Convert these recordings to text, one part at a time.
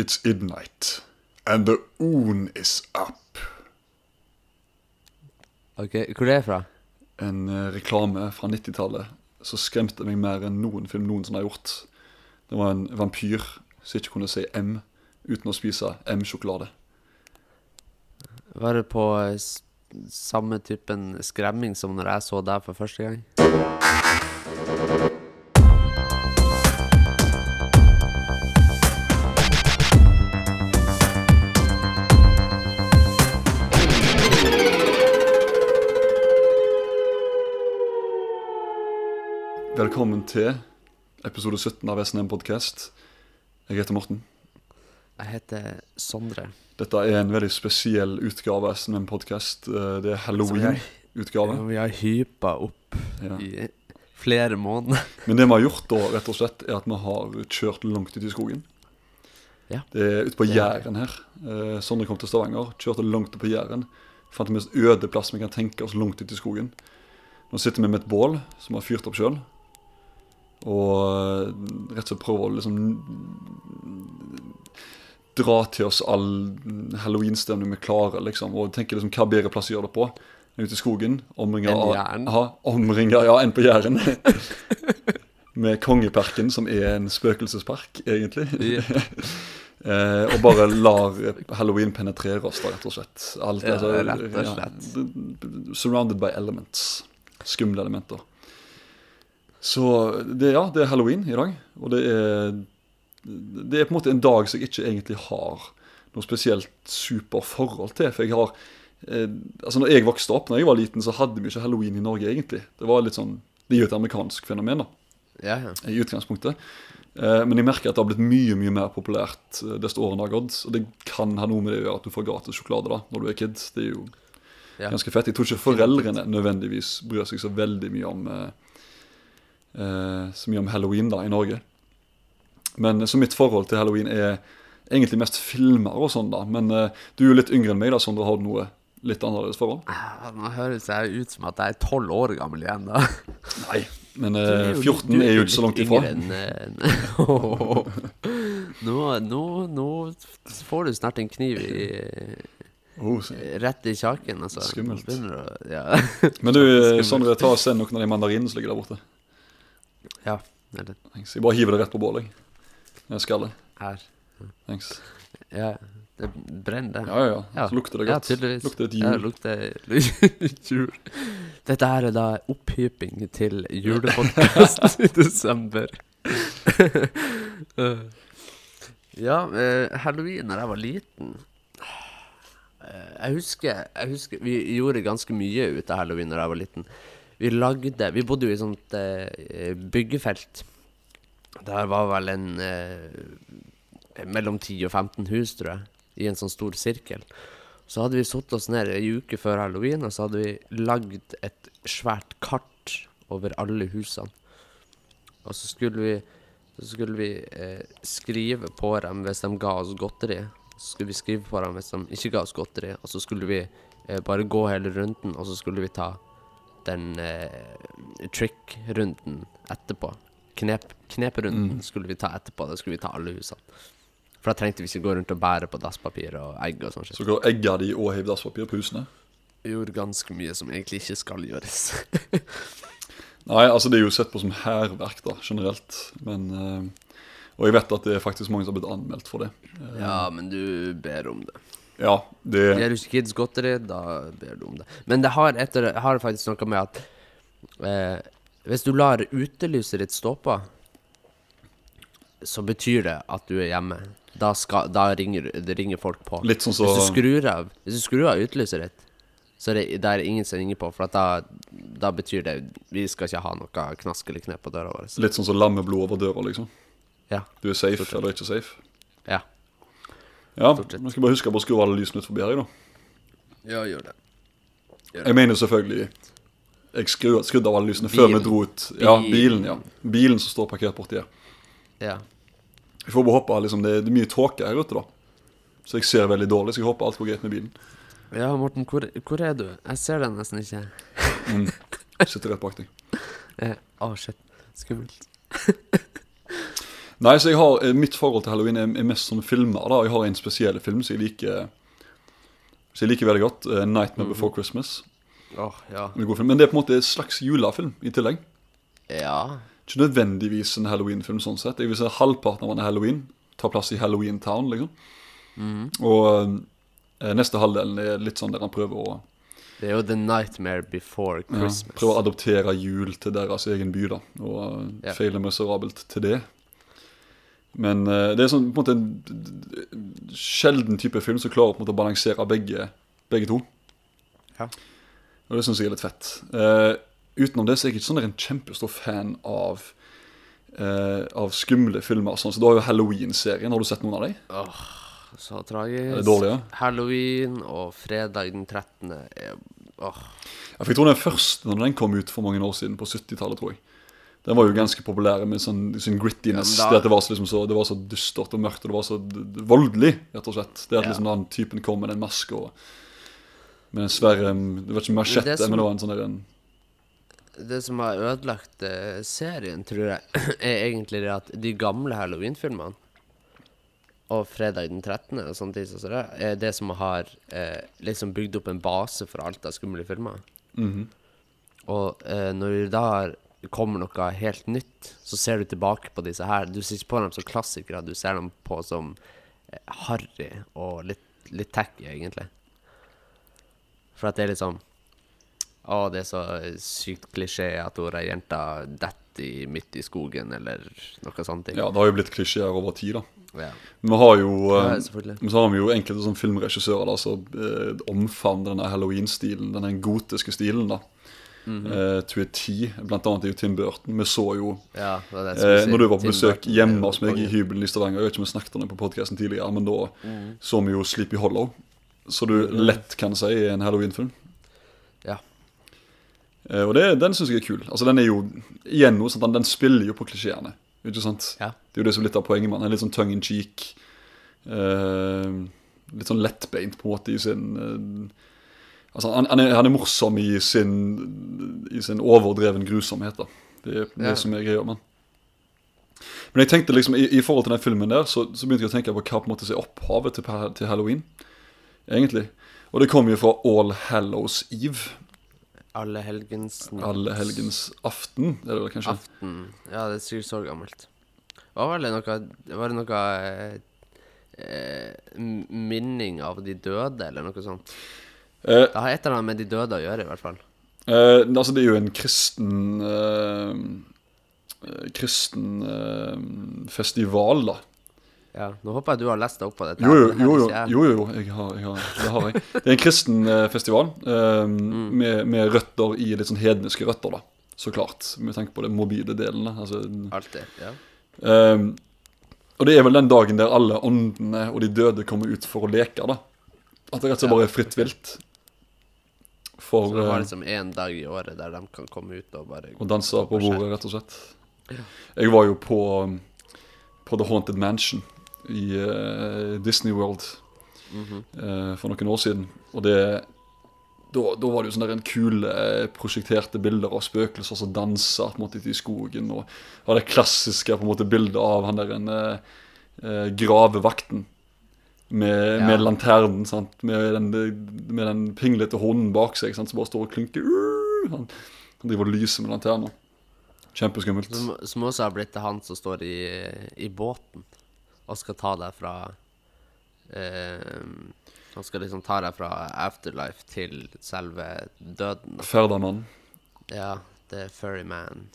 It's midnight, and the oon is up. Ok, Hvor er det fra? En eh, reklame fra 90-tallet som skremte meg mer enn noen film noensinne har gjort. Det var en vampyr som ikke kunne si M uten å spise M-sjokolade. Var det på eh, s samme typen skremming som når jeg så deg for første gang? Velkommen til episode 17 av SNM Podcast. Jeg heter Morten. Jeg heter Sondre. Dette er en veldig spesiell utgave av SNM Podcast. Eh, Det er Halloween-utgave. Vi har hypa opp Ja. i flere måneder. Men det vi har gjort da, rett og slett, er at vi har kjørt langt ut i skogen. Ja. Det er ute på Jæren her. Eh, Sondre kom til Stavanger, kjørte langt ut på Jæren. Fant den mest øde plass vi kan tenke oss langt ut i skogen. Nå sitter vi med et bål som vi har fyrt opp sjøl. Og eh, rett og slett prøver å liksom dra til oss all halloweenstemning vi klarer, liksom. Og tenker liksom hva bedre plass å gjøre det på ute i skogen. Omringa av omringa, ja, enn på Jæren. med Kongeparken, som er en spøkelsespark, egentlig. eh, og bare lar halloween penetrere oss, da, rett og slett. Alt, Ja, altså, rett og slett. ja, surrounded by elements. Skumle elementer. Så det, ja, det er halloween i dag. Og det er, det er på en måte en dag som jeg ikke egentlig har noe spesielt super forhold til. For jeg har eh, Altså når jeg vokste opp, når jeg var liten, så hadde vi ikke halloween i Norge, egentlig. Det var litt sånn Det er jo et amerikansk fenomen, da Ja, ja. i utgangspunktet. Eh, Men jeg merker at det har blitt mye mye mer populært eh, desto årene har gått. Og det kan ha noe med det å gjøre at du får gratis sjokolade da når du er kid. Det er jo Ja. ganske fett. Jeg tror ikke foreldrene nødvendigvis bryr seg så veldig mye om eh, eh, så mye om halloween da i Norge. Men eh, Så mitt forhold til halloween er egentlig mest filmer og sånn, da. Men eh, du er jo litt yngre enn meg, da, Sondre. Har du noe litt annerledes forhold? Nå høres jeg ut som at jeg er tolv år gammel igjen, da. Nei. Men eh, jo- 14 er jo ikke så langt ifra. enn, eh, nå, nå, nå får du snart en kniv i, Oh, rett i kjaken, altså. Skummelt. Å- Ja. Men du, eh, Sondre, ta og send noen av de mandarinene som ligger der borte. Ja. Eller Thanks. Jeg bare hiver det rett på bålet. jeg. Skallet. her. Thanks. Ja, det brenner, det. Ja, ja, ja. Ja. Så lukter det Ja, tydeligvis. lukter et Ja, jul. lukter jul. Dette her er da opphyping til julepodkast i desember. Ja, uh, halloween da jeg var liten eh, Jeg husker, jeg husker Vi gjorde ganske mye ut av halloween da jeg var liten. Vi lagde Vi bodde jo i et sånt eh, byggefelt. Der var vel en eh, mellom 10 og 15 hus, tror jeg, i en sånn stor sirkel. Så hadde vi satt oss ned ei uke før halloween, og så hadde vi lagd et svært kart over alle husene. Og så skulle vi, så skulle vi eh, skrive på dem hvis de ga oss godteri. Så skulle vi skrive på dem hvis de ikke ga oss godteri, og så skulle vi eh, bare gå hele runden, og så skulle vi ta den eh, trick-runden etterpå. Knep, kneperunden Mm. skulle vi ta etterpå. Da skulle vi ta alle husene. For da trengte vi ikke gå rundt og bære på dasspapir og egg og sånn. Så går egga de og heiv dasspapir på husene? Gjorde ganske mye som egentlig ikke skal gjøres. Nei, altså det er jo sett på som hærverk, da, generelt. Men eh, Og jeg vet at det er faktisk mange som har blitt anmeldt for det. Eh, ja, men du ber om det. Ja, det Gir du ikke kids godteri, da ber du om det. Men det har, etter, har faktisk noe med at eh, hvis du lar utelyset ditt stå på, så betyr det at du er hjemme. Da, skal, da ringer, det ringer folk på. Litt sånn så Hvis du skrur av Hvis du skrur av utelyset ditt, så er det, det er ingen som ringer på. For da, da betyr det Vi skal ikke ha noe knask eller knep på døra vår. Litt sånn som lammeblod over døra, liksom. Ja. Du er safe eller ikke safe. Ja. Men skal bare huske på å skru alle lysene ut forbi her, da. Ja, gjør det. Jeg mener selvfølgelig Jeg skru- skrudde av alle lysene før vi dro ut. Ja, Bilen. ja. Bilen som står parkert borti her. Ja. Jeg får bare håpe liksom, det, det er mye tåke her ute, da. Så jeg ser veldig dårlig, så jeg håper alt går greit med bilen. Ja, Morten, hvor, hvor er du? Jeg ser deg nesten ikke. Mm. Sitter rett bak deg. Eh, Å, shit. Skummelt. Nei, så jeg har, eh, Mitt forhold til halloween er, er mest sånne filmer. da Jeg har en spesiell film som jeg liker Så jeg liker veldig godt. eh, 'Nightmare Before Christmas'. Oh, ja. En god film. Men det er på en måte en slags julefilm i tillegg. Ja. Ikke nødvendigvis en halloween-film sånn sett. Jeg vil si Halvparten av den er halloween. Tar plass i Halloween Town, liksom. Og eh, neste halvdelen er litt sånn der han prøver å Det er jo The Nightmare Before ja, Christmas. Prøver å adoptere jul til deres egen by, da. Og Ja. feiler miserabelt til det. Men uh, det er sånn på en måte en en sjelden type film som klarer på en måte å balansere begge, begge to. Ja. Og det syns jeg er litt fett. Uh, utenom det så er jeg ikke sånn en kjempestor fan av uh, Av skumle filmer. Sånn. Så Du har jo Halloween-serien. Har du sett noen av dem? Så tragisk. Dårlig, ja? Halloween og fredag den 13. er oh. Ja, jeg tror den første, når den kom ut for mange år siden, på 70-tallet, tror jeg Den var jo ganske populær med sånn, sin grittiness. Ja, da- det det var så, liksom, så, det var så dystert og mørkt, og det var så voldelig, rett og slett. Det at Ja. liksom den typen kom med en maske og med en svær um, Det var ikke machette, men det var en sånn der en Det som har ødelagt uh, serien, tror jeg, er egentlig det at de gamle Halloween-filmene og fredag den 13. og sånne ting, så det, er det som har uh, liksom bygd opp en base for alt av skumle filmer. Mhm. Og uh, når vi da kommer noe helt nytt, så ser du tilbake på disse her. Du ser ikke på dem som klassikere, du ser dem på som eh, harry og litt, litt tacky, egentlig. For at det er litt sånn Å, det er så sykt klisjé at hun er jenta detter midt i skogen, eller noe sånt. Ja, det har jo blitt klisjeer over tid, da. Ja. Vi har jo Ja, eh. Så har vi jo enkelte sånn filmregissører da, som eh, omfavner denne halloween-stilen, denne gotiske stilen. da Mhm. eh, To a T. Blant annet er jo Tim Burton. Vi så jo Ja, det det jeg si. når du var på Tim besøk Burton hjemme hos meg i hybelen i Stavanger Jeg vet ikke om vi snakket om det på podcasten tidligere, men da Mm. så vi jo Sleepy Hollow. Så du lett kan si er en halloween-film. Ja. Uh, og det, den syns jeg er kul. Altså Den er jo igjen noe sånt, den, den spiller jo på klisjeene. Ikke sant? Ja. Det er jo det som er litt av poenget med den. Litt sånn tongue in cheek. Litt sånn lettbeint på en måte i sin Altså han, han, er, han er morsom i sin I sin overdreven grusomhet. da Det er det Ja. som er greia med. Men jeg tenkte liksom, i, i forhold til den filmen der, så, så begynte jeg å tenke på hva på en måte er opphavet til, til halloween. Egentlig. Og det kommer jo fra All Hallows Eve. Alle helgens Alle helgens aften, er det vel kanskje? aften. Ja, det er sikkert så gammelt. Var det noe Var det noe eh, eh, minning av de døde, eller noe sånt? Eh, Det har et eller annet med de døde å gjøre, i hvert fall. Uh, altså Det er jo en kristen eh, Kristen festival, da. Ja, Nå håper jeg du har lest deg opp på dette. Jo, jo, jo, jo, jo, jo, jeg har, jeg har, det har jeg. Det er en kristen festival mm. med, med røtter i litt sånn hedniske røtter, da. Så klart. Med tanke på det mobile delen. da. Altså, Alltid. Ja. Um, og det er vel den dagen der alle åndene og de døde kommer ut for å leke, da. At det rett og slett bare er fritt vilt. For Så de har eh, liksom én dag i året der de kan komme ut og bare Og danse på bordet, rett og slett. Jeg var jo på, på The Haunted Mansion i uh, Disney World mm -hmm. uh, for noen år siden. Og det da, da var det jo sånne der en kule prosjekterte bilder av spøkelser som dansa på en måte ute i skogen. Og det klassiske på en måte bildet av han der en eh, gravevakten. Med, Ja. med lanternen, sant? Med, den, med den pinglete hånden bak seg sant? som bare står og klynker. Han, han driver og lyser med lanterna. Kjempeskummelt. Som, som også har blitt han som står i, i båten og skal ta deg fra eh, Han skal liksom ta deg fra afterlife til selve døden. da. Ferdamann. Ja, det er Furryman.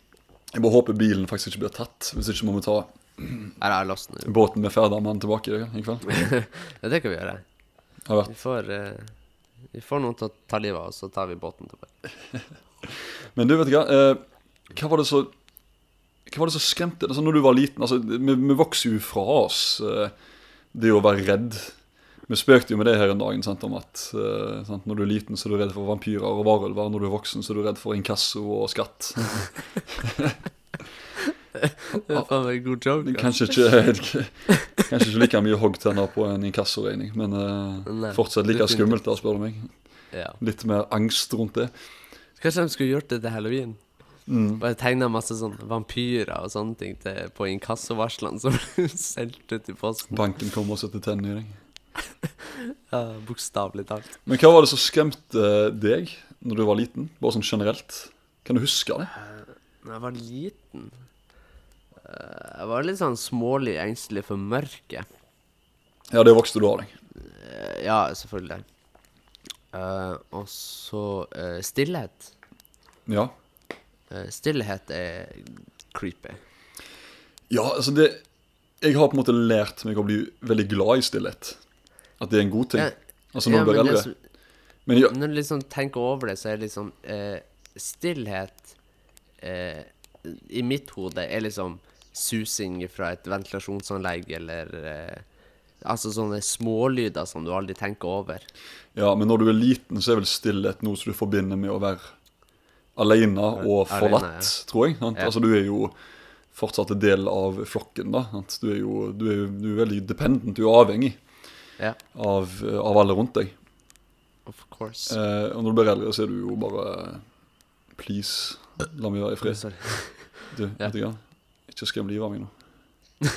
Jeg bare håper bilen faktisk ikke blir tatt. Hvis ikke må vi ta Har jeg låst den. båten med Ferdamann tilbake i dag i kveld. Ja, det kan vi gjøre. Har. Vi får, uh, vi får noen til å ta livet av oss, så tar vi båten tilbake. Men du, vet du hva? Eh, hva var det så Hva var det som skremte altså, Når du var liten altså, vi, vi vokser jo fra oss eh, det å være redd. Vi spøkte jo med det her en dag sant, om at sant, når du er liten, så er du redd for vampyrer og varulver. Når du er voksen, så er du redd for inkasso og skatt. Det er faen meg en god joke. Kanskje ikke, kanskje ikke like mye hoggtenner på en inkassoregning, men eh, Nei, fortsatt like skummelt, da, spør du meg. Ja. Litt mer angst rundt det. Kanskje de skulle gjort det til halloween? Mm. Bare tegna masse sånn vampyrer og sånne ting til, på inkassovarslene som ble sendt ut i posten. Banken kommer og setter tennene i deg. Ja, Bokstavelig talt. Men hva var det som skremte deg når du var liten? Bare sånn generelt. Kan du huske det? Da jeg var liten eh, Jeg var litt sånn smålig engstelig for mørket. Ja, det vokste du av deg. Eh, Ja, selvfølgelig. Uh, og så uh, stillhet. Ja. Uh, stillhet er creepy. Ja, altså det Jeg har på en måte lært meg å bli veldig glad i stillhet. At det er en god ting. Ja, Altså når ja, du blir eldre. Men ja, Når du liksom tenker over det, så er det liksom Stillhet i mitt hode er liksom susing fra et ventilasjonsanlegg eller eh, Altså sånne smålyder som du aldri tenker over. ja, men når du er liten, så er vel stillhet noe som du forbinder med å være alene og Alene, forlatt, tror jeg. Ja. Altså du er jo fortsatt en del av flokken, da. Du er jo du er, du er veldig dependent, du er avhengig Ja, av, av alle rundt deg. of course. Eh, og når du blir eldre, så er du jo bare Please, la meg være i fred. Du, Ja. vet du Ikke skrem livet av meg nå.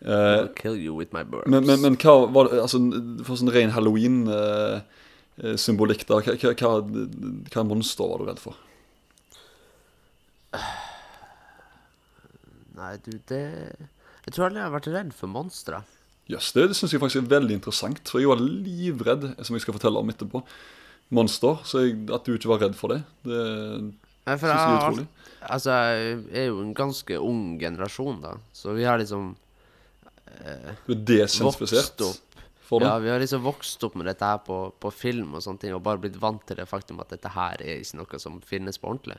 Uh, kill you with my birds. men, men, men hva var det Altså, for sånn ren halloween-symbolikk, da. Hva, hva, hva, monster var du redd for? Nei, du, det Jeg tror aldri jeg har vært redd for monstre. Jøss, det, det syns jeg faktisk er veldig interessant. For jeg var livredd, som jeg skal fortelle om etterpå, monster. Så jeg, at du ikke var redd for det, det Nei, for jeg har alt- Altså, jeg er jo en ganske ung generasjon, da. Så vi har liksom Du er for det. Ja, vi har liksom vokst opp med dette her på, på film og sånne ting, og bare blitt vant til det faktum at dette her er ikke noe som finnes på ordentlig.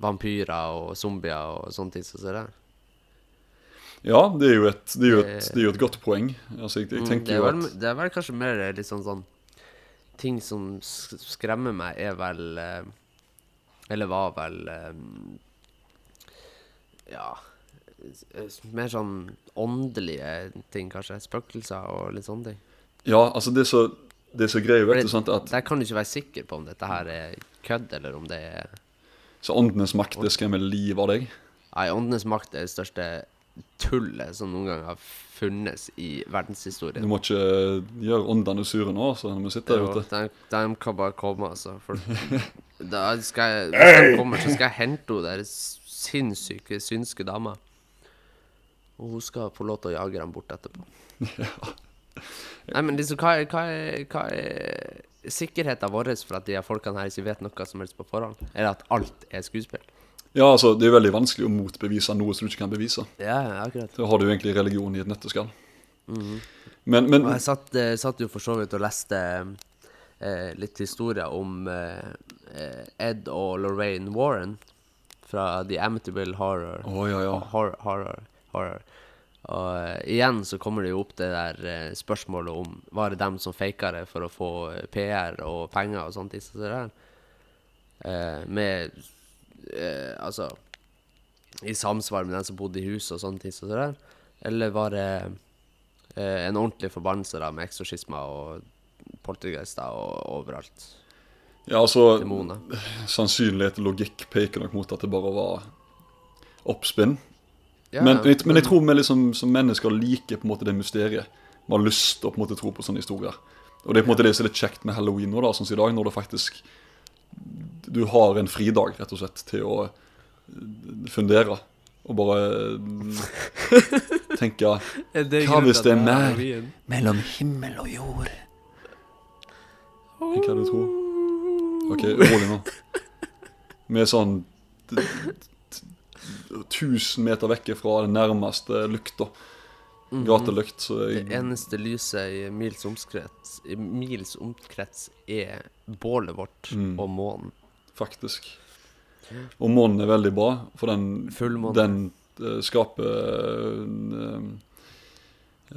Vampyrer og zombier og sånne ting som så det. Ja, det er jo et, det er jo et, Det- er jo et godt poeng. Altså, jeg, jeg Mm, det, er vel, at det er vel kanskje mer litt sånn sånn Ting som skremmer meg, er vel eh, Eller var vel eh, Ja Mer sånn åndelige ting, kanskje. Spøkelser og litt sånne ting. Ja, altså, det er så, det er så greie, vet du, sant, at Der kan du ikke være sikker på om dette her er kødd, eller om det er så åndenes makt, det skremmer livet av deg. Nei, Åndenes makt er det største tullet som noen gang har funnes i verdenshistorien. Du må ikke gjøre åndene sure nå, altså, når vi sitter her ute. de, de kan bare komme, altså. For da skal jeg, hvis de kommer, så skal jeg hente henne der sinnssyke synske dama. Og hun skal få lov til å jage dem bort etterpå. Nei, men liksom, hva er, hva er, hva er sikkerheten vår for at de her folkene her ikke vet noe som helst på forhånd? Er det at alt er skuespill? Ja, altså, det er veldig vanskelig å motbevise noe som du ikke kan bevise. Ja, akkurat. Da har du egentlig religion i et nøtteskall. Men, men jeg satt, eh, satt jo for så vidt og leste eh, litt historier om eh, eh, Ed og Lorraine Warren fra The Amityville Horror. Å, ja, ja. Horror, horror, horror. Og eh, igjen så kommer det jo opp det der spørsmålet om Var det dem som faka det for å få PR og penger og sånt? Så der. Eh, med eh, Altså I samsvar med den som bodde i huset og sånne ting. Så det der. Eller var det eh, en ordentlig forbannelse da med eksorsismer og poltergeister og overalt? ja, altså Demoner. Sannsynlighet og logikk peker nok mot at det bare var oppspinn. Ja, men, men, men jeg tror vi liksom, som mennesker liker på en måte det mysteriet. Vi har lyst til å på en måte tro på sånne historier. Og det er på en måte det som er litt kjekt med halloween nå, da, sånn som i dag, når det faktisk Du har en fridag, rett og slett, til å eh, fundere. Og bare eh, tenke Hva hvis det er mer mellom himmel og jord? Hva du tror? Ok, rolig nå. Vi er sånn t- t- 1000 meter vekke fra den nærmeste Gatelykt. Så Det eneste lyset i mils omkrets, i mils omkrets er bålet vårt Mm. og månen. faktisk. Og månen er veldig bra, for den, den uh, skaper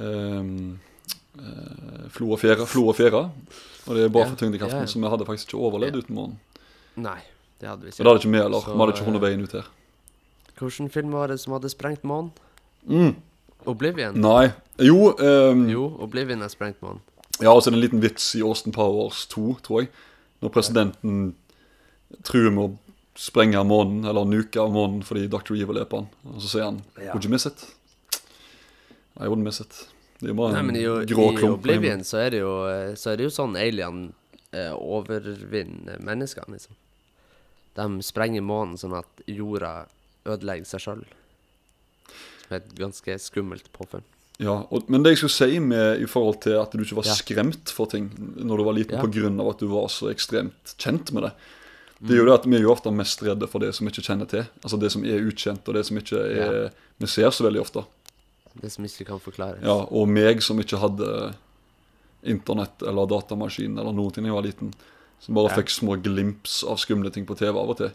uh, uh, flo og fjære. Flo og fjære. Og det er bra Ja, for tyngdekraften, ja, ja. så vi hadde faktisk ikke overlevd uten månen. Nei, det hadde vi Og det hadde ikke vi heller. Vi hadde ikke funnet eh, veien ut her. Hvilken film var det som hadde sprengt månen? Mm. Oblivion? Nei. Jo, um, Jo, Oblivion er sprengt månen. ja, og så er det en liten vits i Austin Powers 2, tror jeg. Når presidenten truer med å sprenge månen, eller nuke av månen fordi Dr. Evil er på han. Og så sier han Ja. Would you miss it? I wouldn't miss it. Det er jo bare Nei, en men i, grå klump. I. Oblivion så er det jo, eh, så er det jo sånn alien eh, overvinner menneskene, liksom. De sprenger månen sånn at jorda ødelegger seg sjøl. Et ganske skummelt påfunn. Ja, og, Men det jeg skulle si med i forhold til at du ikke var Ja. skremt for ting når du var liten Ja. av at du var så ekstremt kjent med det, det gjør er jo det at vi er jo ofte mest redde for det som vi ikke kjenner til. Altså det som er ukjent, og det som ikke er vi ser så veldig ofte. Det som ikke kan forklares. Ja, Og meg som ikke hadde internett eller datamaskin eller noen ting da jeg var liten, som bare Ja. fikk små glimps av skumle ting på TV av og til.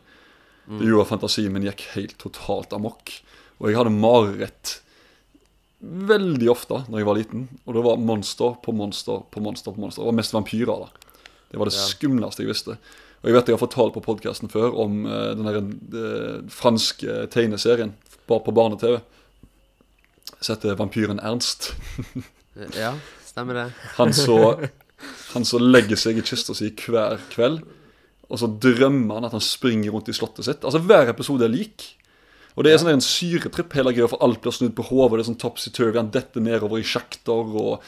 Mm. Det gjorde at fantasien min gikk helt totalt amok. Og jeg hadde mareritt veldig ofte når jeg var liten. Og det var monster på monster på monster på monster. Det var mest vampyrer. da. Det var det Ja. skumleste jeg visste. Og jeg vet jeg har fortalt på podkasten før om uh, den der, uh, franske tegneserien bare på barne-TV. Som heter Vampyren Ernst. Ja, stemmer det. Han så Han så legger seg i kista si hver kveld, og så drømmer han at han springer rundt i slottet sitt. Altså Hver episode er lik. Og det er sånn en syretripp hele greia, for alt blir snudd på hodet. Det er sånn topsy-turvy. Han detter nedover i sjakter og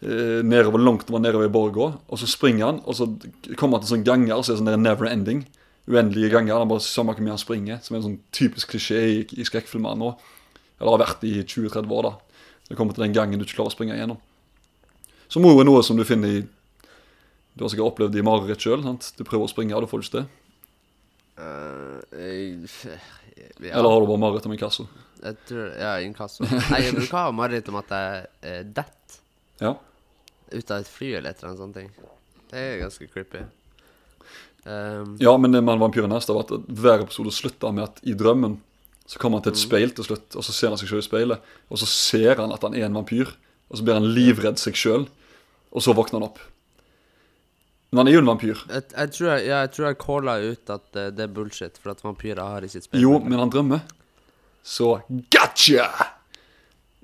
eh, nedover langt over nedover i borga. Og så springer han, og så kommer han til sånne ganger, så er det sånn der never ending. Uendelige ganger. Han bare Samme hvor mye han springer. Som er en sånn typisk klisjé i, i skrekkfilmer nå. Eller har vært i 20-30 år, da. Det kommer til den gangen du ikke klarer å springe igjennom. Så jo er noe som du finner i Du har sikkert opplevd det i mareritt sjøl. Du prøver å springe, og du får ikke det. Uh, jeg- ja, Eller har du bare mareritt om inkasso? jeg tror, ja, inkasso. Nei, jeg bruker å ha mareritt om at jeg uh, detter Ja. ut av et fly eller et eller annet sånt. ting. Det er ganske creepy. Um, ja, men det med vampyren neste var at hver episode slutta med at i drømmen så kommer han til et Mm. speil til slutt, og så ser han seg sjøl i speilet. Og så ser han at han er en vampyr, og så blir han livredd seg sjøl. Og så våkner han opp. Men han er jo en vampyr. jeg, jeg, tror jeg, ja, jeg tror jeg calla ut at uh, det er bullshit, for at vampyrer har i sitt speil. Jo, men han drømmer. Så gotcha!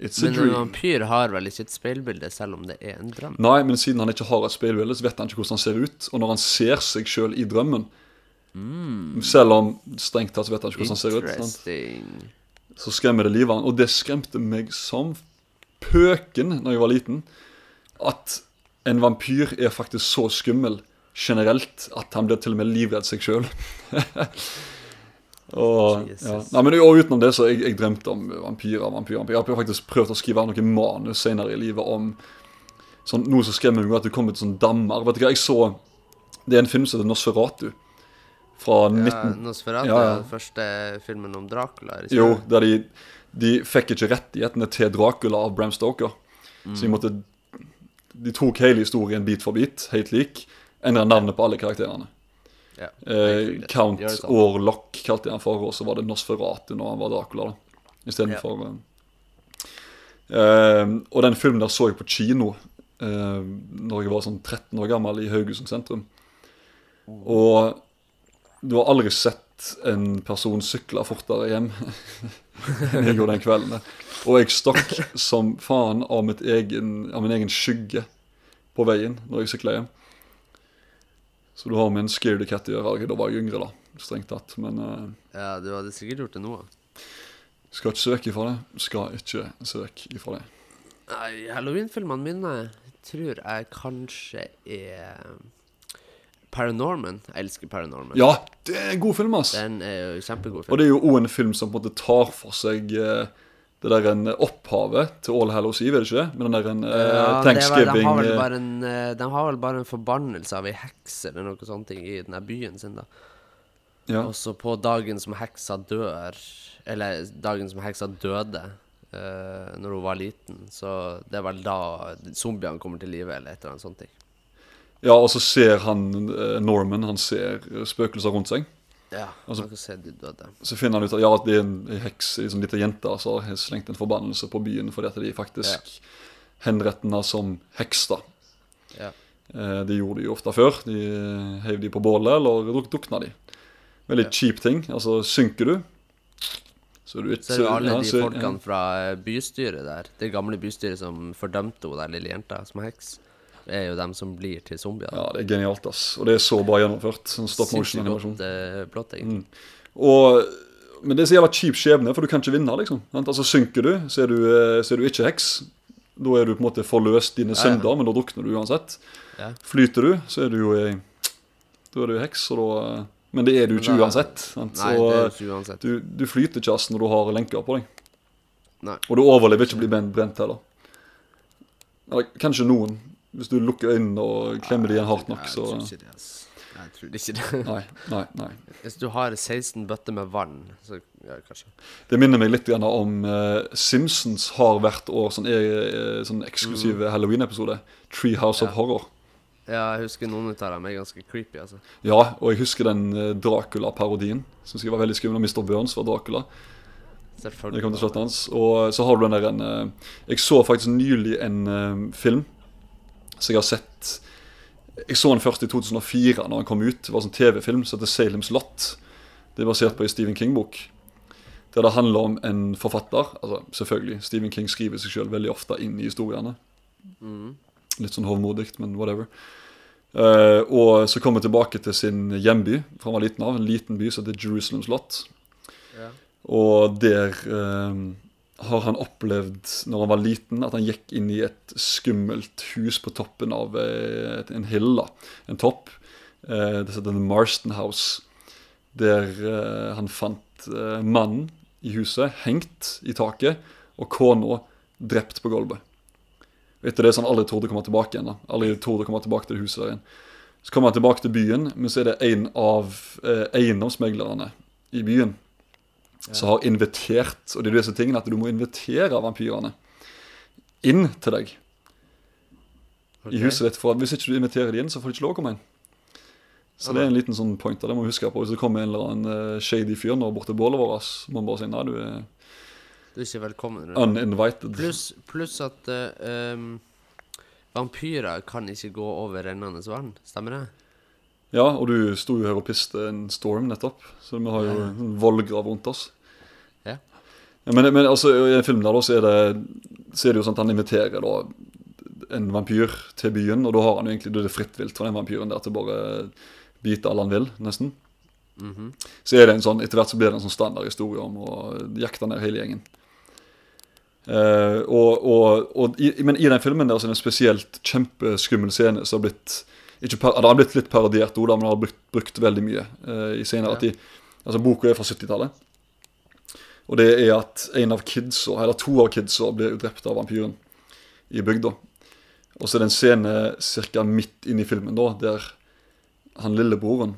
It's a Men en vampyr har vel ikke et speilbilde, selv om det er en drøm? Nei, men siden han ikke har et speilbilde, så vet han ikke hvordan han ser ut. Og når han ser seg sjøl i drømmen Selv om strengt tatt så vet han ikke hvordan han ser ut. Sant? Så skremmer det livet av han. Og det skremte meg som pøken når jeg var liten. At en vampyr er faktisk så skummel generelt at han blir til og med livredd seg sjøl. og, ja. Nei, men og utenom det så jeg, jeg drømte om vampyrer. vampyrer, vampyrer. Jeg har faktisk prøvd å skrive noen manus senere i livet om sånn, noe som skremmer meg, at det kommer til sånn dammer. Vet du hva, jeg så Det er en film som heter Nosferatu. Fra Ja, 19... Nosferatu Ja, ja. den første filmen om Dracula. ikke Jo, der de, de fikk ikke rettighetene til Dracula av Bram Stoker. Så de måtte De tok hele historien bit for bit, helt lik. Endra navnet på alle karakterene. Ja, Eh. Count Orlock kalte jeg han for, og så var det Nosferatu når han var Dracula. da Istedenfor ja. eh, Og den filmen der så jeg på kino eh, Når jeg var sånn 13 år gammel i Haugesund sentrum. Og du har aldri sett en person sykle fortere hjem enn jeg gjorde den kvelden. Og jeg stakk som faen av, mitt egen, av min egen skygge på veien når jeg sykla hjem. Så du har med en scaredy cat å gjøre. Da var jeg yngre, da, strengt tatt. Men eh, Ja, du hadde sikkert gjort det nå. skal ikke søke ifra det. Skal ikke søke ifra det. Nei, Halloween-filmene mine tror jeg kanskje er Paranorman. Jeg elsker Paranorman. Ja, det er en god film, ass! Den er jo kjempegod film. Og det er jo òg en film som på en måte tar for seg eh, det der en opphavet til All Hallows Eve, er det ikke det? Med den der en eh, Ja, Thanksgiving de, har vel eh, en, eh, de har vel bare en forbannelse av ei heks eller noe sånt ting i den her byen sin, da. ja. Og så på dagen som heksa dør Eller dagen som heksa døde uh, Når hun var liten Så det er vel da zombiene kommer til live Eller et eller annet sånt ting ja, og så ser han eh, Norman Han ser eh, spøkelser rundt seg. Ja, Altså- Så finner han ut at ja, det er en heks, en sånn liten jente, som har slengt en forbannelse på byen fordi at de faktisk henretter henne som heks. da. Ja, Eh, Det gjorde de jo ofte før. De eh, heiv de på bålet, eller duk dukna de. Veldig Ja. kjip ting. Altså, synker du, så er du ikke Så er det alle ja, de folkene fra bystyret der Det gamle bystyret som fordømte hun der lille jenta som heks er jo dem som blir til zombier. Ja, det er genialt, ass. Og det er så bra gjennomført. Sånn stop motion-animasjon. eh, blått, egentlig. Og, men det er så jævla kjip skjebne, for du kan ikke vinne, liksom. Altså Synker du, så er du, eh, så er du ikke heks. Da er du på en måte forløst dine Ja, synder, men da drukner du uansett. Ja. Flyter du, så er du jo eh, Da er du heks, og da eh, Men det er du ikke uansett. Sant? Nei, Så, det er ikke uansett. du, du flyter ikke ass når du har lenker på deg. Nei. Og du overlever ikke å bli brent heller. Eller kanskje noen. Hvis du lukker øynene og klemmer de igjen hardt nok, Jeg tror ikke det, Altså. Jeg tror ikke det. Nei, nei, nei. Hvis du har 16 bøtter med vann, så ja, kanskje. Det minner meg litt om eh, Simpsons har hvert år sånn, eh, sånn eksklusiv Halloween-episode. Treehouse of Ja. Horror. Ja, jeg husker noen av dem er ganske creepy, altså. Ja, og jeg husker den Dracula-parodien. Syns jeg var veldig skummel. Mr. Burns var Dracula. Det kom til slutten hans. Og så har du den der en Jeg så faktisk nylig en film som jeg har sett Jeg så den først i 2004, når den kom ut. Det var en sånn TV-film som heter Salem's Lot. Det er basert på en Stephen King-bok. Der det handler om en forfatter. Altså, selvfølgelig, Stephen King skriver seg sjøl veldig ofte inn i historiene. Mm. Litt sånn hovmodig, men whatever. Uh, og så kommer han tilbake til sin hjemby fra han var liten av. En liten by som heter Jerusalem Slott. Ja. Og der eh, har han opplevd, når han var liten, at han gikk inn i et skummelt hus på toppen av eh, en hill, da. En topp. Eh, det heter Marston House. Der eh, han fant mannen i huset hengt i taket, og kona drept på gulvet. Etter det så han aldri trodde å komme tilbake igjen. da Aldri trodde å komme tilbake til huset igjen Så kommer han tilbake til byen, men så er det en av eiendomsmeglerne i byen som har invitert Og det er disse tingene at du må invitere vampyrene inn til deg okay. i huset ditt. For hvis ikke du inviterer dem inn, så får de ikke lov å komme inn. Så det er en liten sånn point det må vi huske på. Hvis det kommer en eller annen eh, shady fyr nå bort til bålet vårt, må man bare si nei, du er Du er ikke velkommen. Uninvited. Pluss plus at uh, um, vampyrer kan ikke gå over rennende vann. Stemmer det? Ja, og du sto jo her og piste en storm nettopp, så vi har jo en vollgrav rundt oss. Ja. Men, men altså, i en film der da, så er, det, så er det jo sånn at han inviterer da en vampyr til byen, og da har han jo egentlig, det er fritt vilt for den vampyren der til bare bite alle han vil, nesten. Mhm. Så er det en sånn, etter hvert så blir det en sånn standard historie om å jakte ned hele gjengen. Uh, og, og, og i, men i den filmen der så er det en spesielt kjempeskummel scene som har blitt ikke Det har blitt litt parodiert òg, men har blitt brukt veldig mye eh, i senere Ja. tid. Altså Boka er fra 70-tallet. Og det er at en av kidsa, eller to av kidsa blir drept av vampyren i bygda. Og så er det en scene ca. midt inne i filmen da, der han lillebroren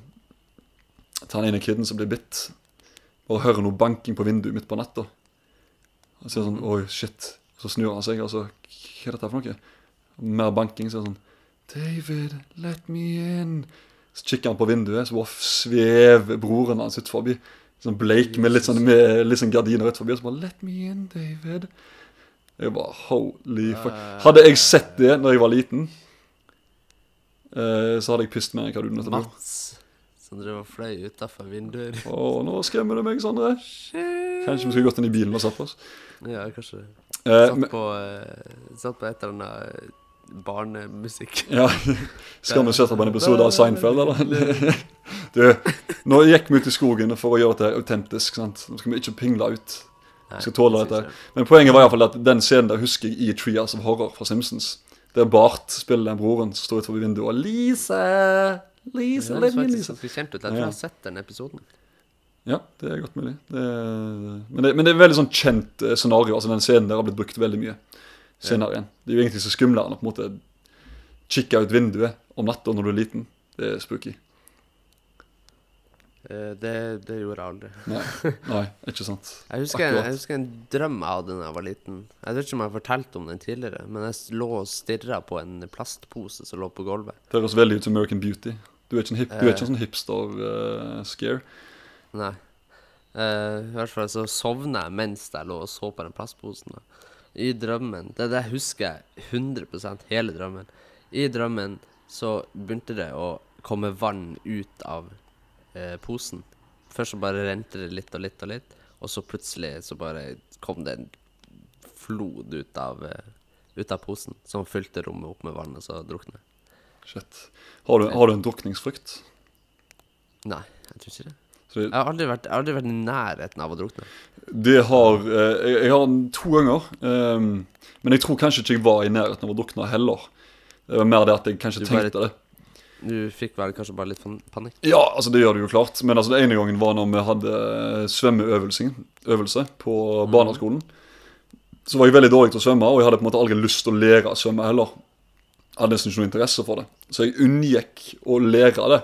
til han ene kiden som blir bitt, bare hører noe banking på vinduet midt på natta. Og så er det sånn Oi, shit. Så snur han seg, og så Hva er dette for noe? Mer banking. Så er det sånn David, let me in. Så kikker han på vinduet, så bare svever broren hans ut forbi. Sånn bleik med litt sånn, med litt sånn gardiner ut forbi. Og så bare Let me in, David. Jeg bare Holy fuck. Hadde jeg sett det når jeg var liten, eh, så hadde jeg pust mer enn hva du nettopp gjorde. Mats som drev og fløy utafor vinduer. Å, nå skremmer du meg, Sondre. Kanskje vi skulle gått inn i bilen og satt oss. Ja, kanskje. Eh, Satt på, eh, satt på et eller annet eh, barnemusikk. ja, Skal vi sette på en episode av Seinfeld, eller? Du, nå gikk vi ut i skogen for å gjøre dette autentisk. sant? Nå skal vi ikke pingle ut. Vi skal tåle dette. Men poenget var i hvert fall at den scenen der husker jeg i Trias of Horror fra Simpsons. Der Bart spiller den broren som står utenfor vinduet og Lise! Lise, Det faktisk Lise. kjent ut. Jeg tror jeg har sett den episoden. Ja, det er godt mulig. Det er, men, det, men det er veldig sånn kjent eh, scenario. altså Den scenen der har blitt brukt veldig mye senere igjen. Det er jo egentlig så skumlere enn å på en måte kikke ut vinduet om natta når du er liten. Det er spooky. Eh, Det, det gjorde jeg aldri. Nei, nei ikke sant. Jeg husker, en, jeg husker en drøm jeg hadde da jeg var liten. Jeg vet ikke om jeg har fortalt om den tidligere, men jeg lå og stirra på en plastpose som lå på gulvet. Det høres veldig ut som American Beauty. Du er ikke en, hip, du er ikke en Eh. sånn hipster-scare. Nei. Uh, I hvert fall så sovna jeg mens jeg lå og så på den plastposen. Da. I drømmen Det det husker jeg 100% hele drømmen. I drømmen så begynte det å komme vann ut av eh, posen. Først så bare rente det litt og litt og litt, og så plutselig så bare kom det en flod ut av, uh, ut av posen, som fylte rommet opp med vann, og så drukna jeg. Shit. Har du, har du en drukningsfrykt? Nei, jeg tror ikke det. Det, Jeg har aldri vært, jeg har aldri vært i nærheten av å drukne. det har eh, jeg, jeg har den to ganger. Um, men jeg tror kanskje ikke jeg var i nærheten av å drukne heller. Det var mer det at jeg kanskje Du bare- tenkte det. Du fikk vel kanskje bare litt panikk? Ja, altså det gjør du jo klart. Men altså det ene gangen var når vi hadde svømmeøvelse på på barneskolen. Så var jeg veldig dårlig til å svømme, og jeg hadde på en måte aldri lyst til å lære å svømme heller. Jeg hadde nesten ikke noe interesse for det. Så jeg unngikk å lære det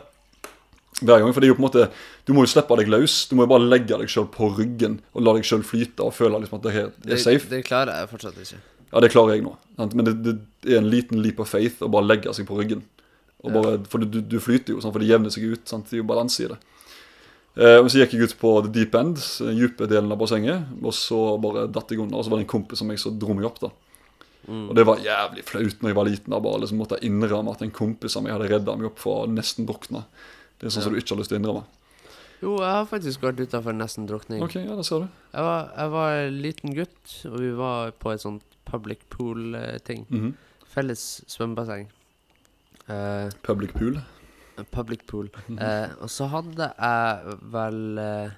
hver gang. For det er jo på en måte Du må jo slippe deg løs. Du må jo bare legge deg sjøl på ryggen og la deg sjøl flyte og føle liksom at det er Det, safe. det klarer jeg fortsatt ikke. Ja, det klarer jeg nå. sant? Men det, det er en liten leap of faith å bare legge seg på ryggen. Bare, For du, du flyter jo, sant? for det jevner seg ut. Sant? Det er jo balanse i det. Eh, og Så gikk jeg ut på the deep end, den dype delen av bassenget, og så bare datt jeg under. Og så var det en kompis som jeg så dro meg opp. da. Og det var jævlig flaut når jeg var liten. da, bare liksom måtte jeg innrømme at en kompis av meg hadde redda meg opp fra nesten drukne. Det er sånn som du ikke har lyst til å innrømme. Jo, jeg har faktisk vært utafor nesten drukning. Ok, ja, det ser du. Jeg, var, jeg var en liten gutt, og vi var på et sånt public pool-ting. Mhm. Felles svømmebasseng. Eh, Public pool. public pool. Eh, og så hadde jeg vel eh,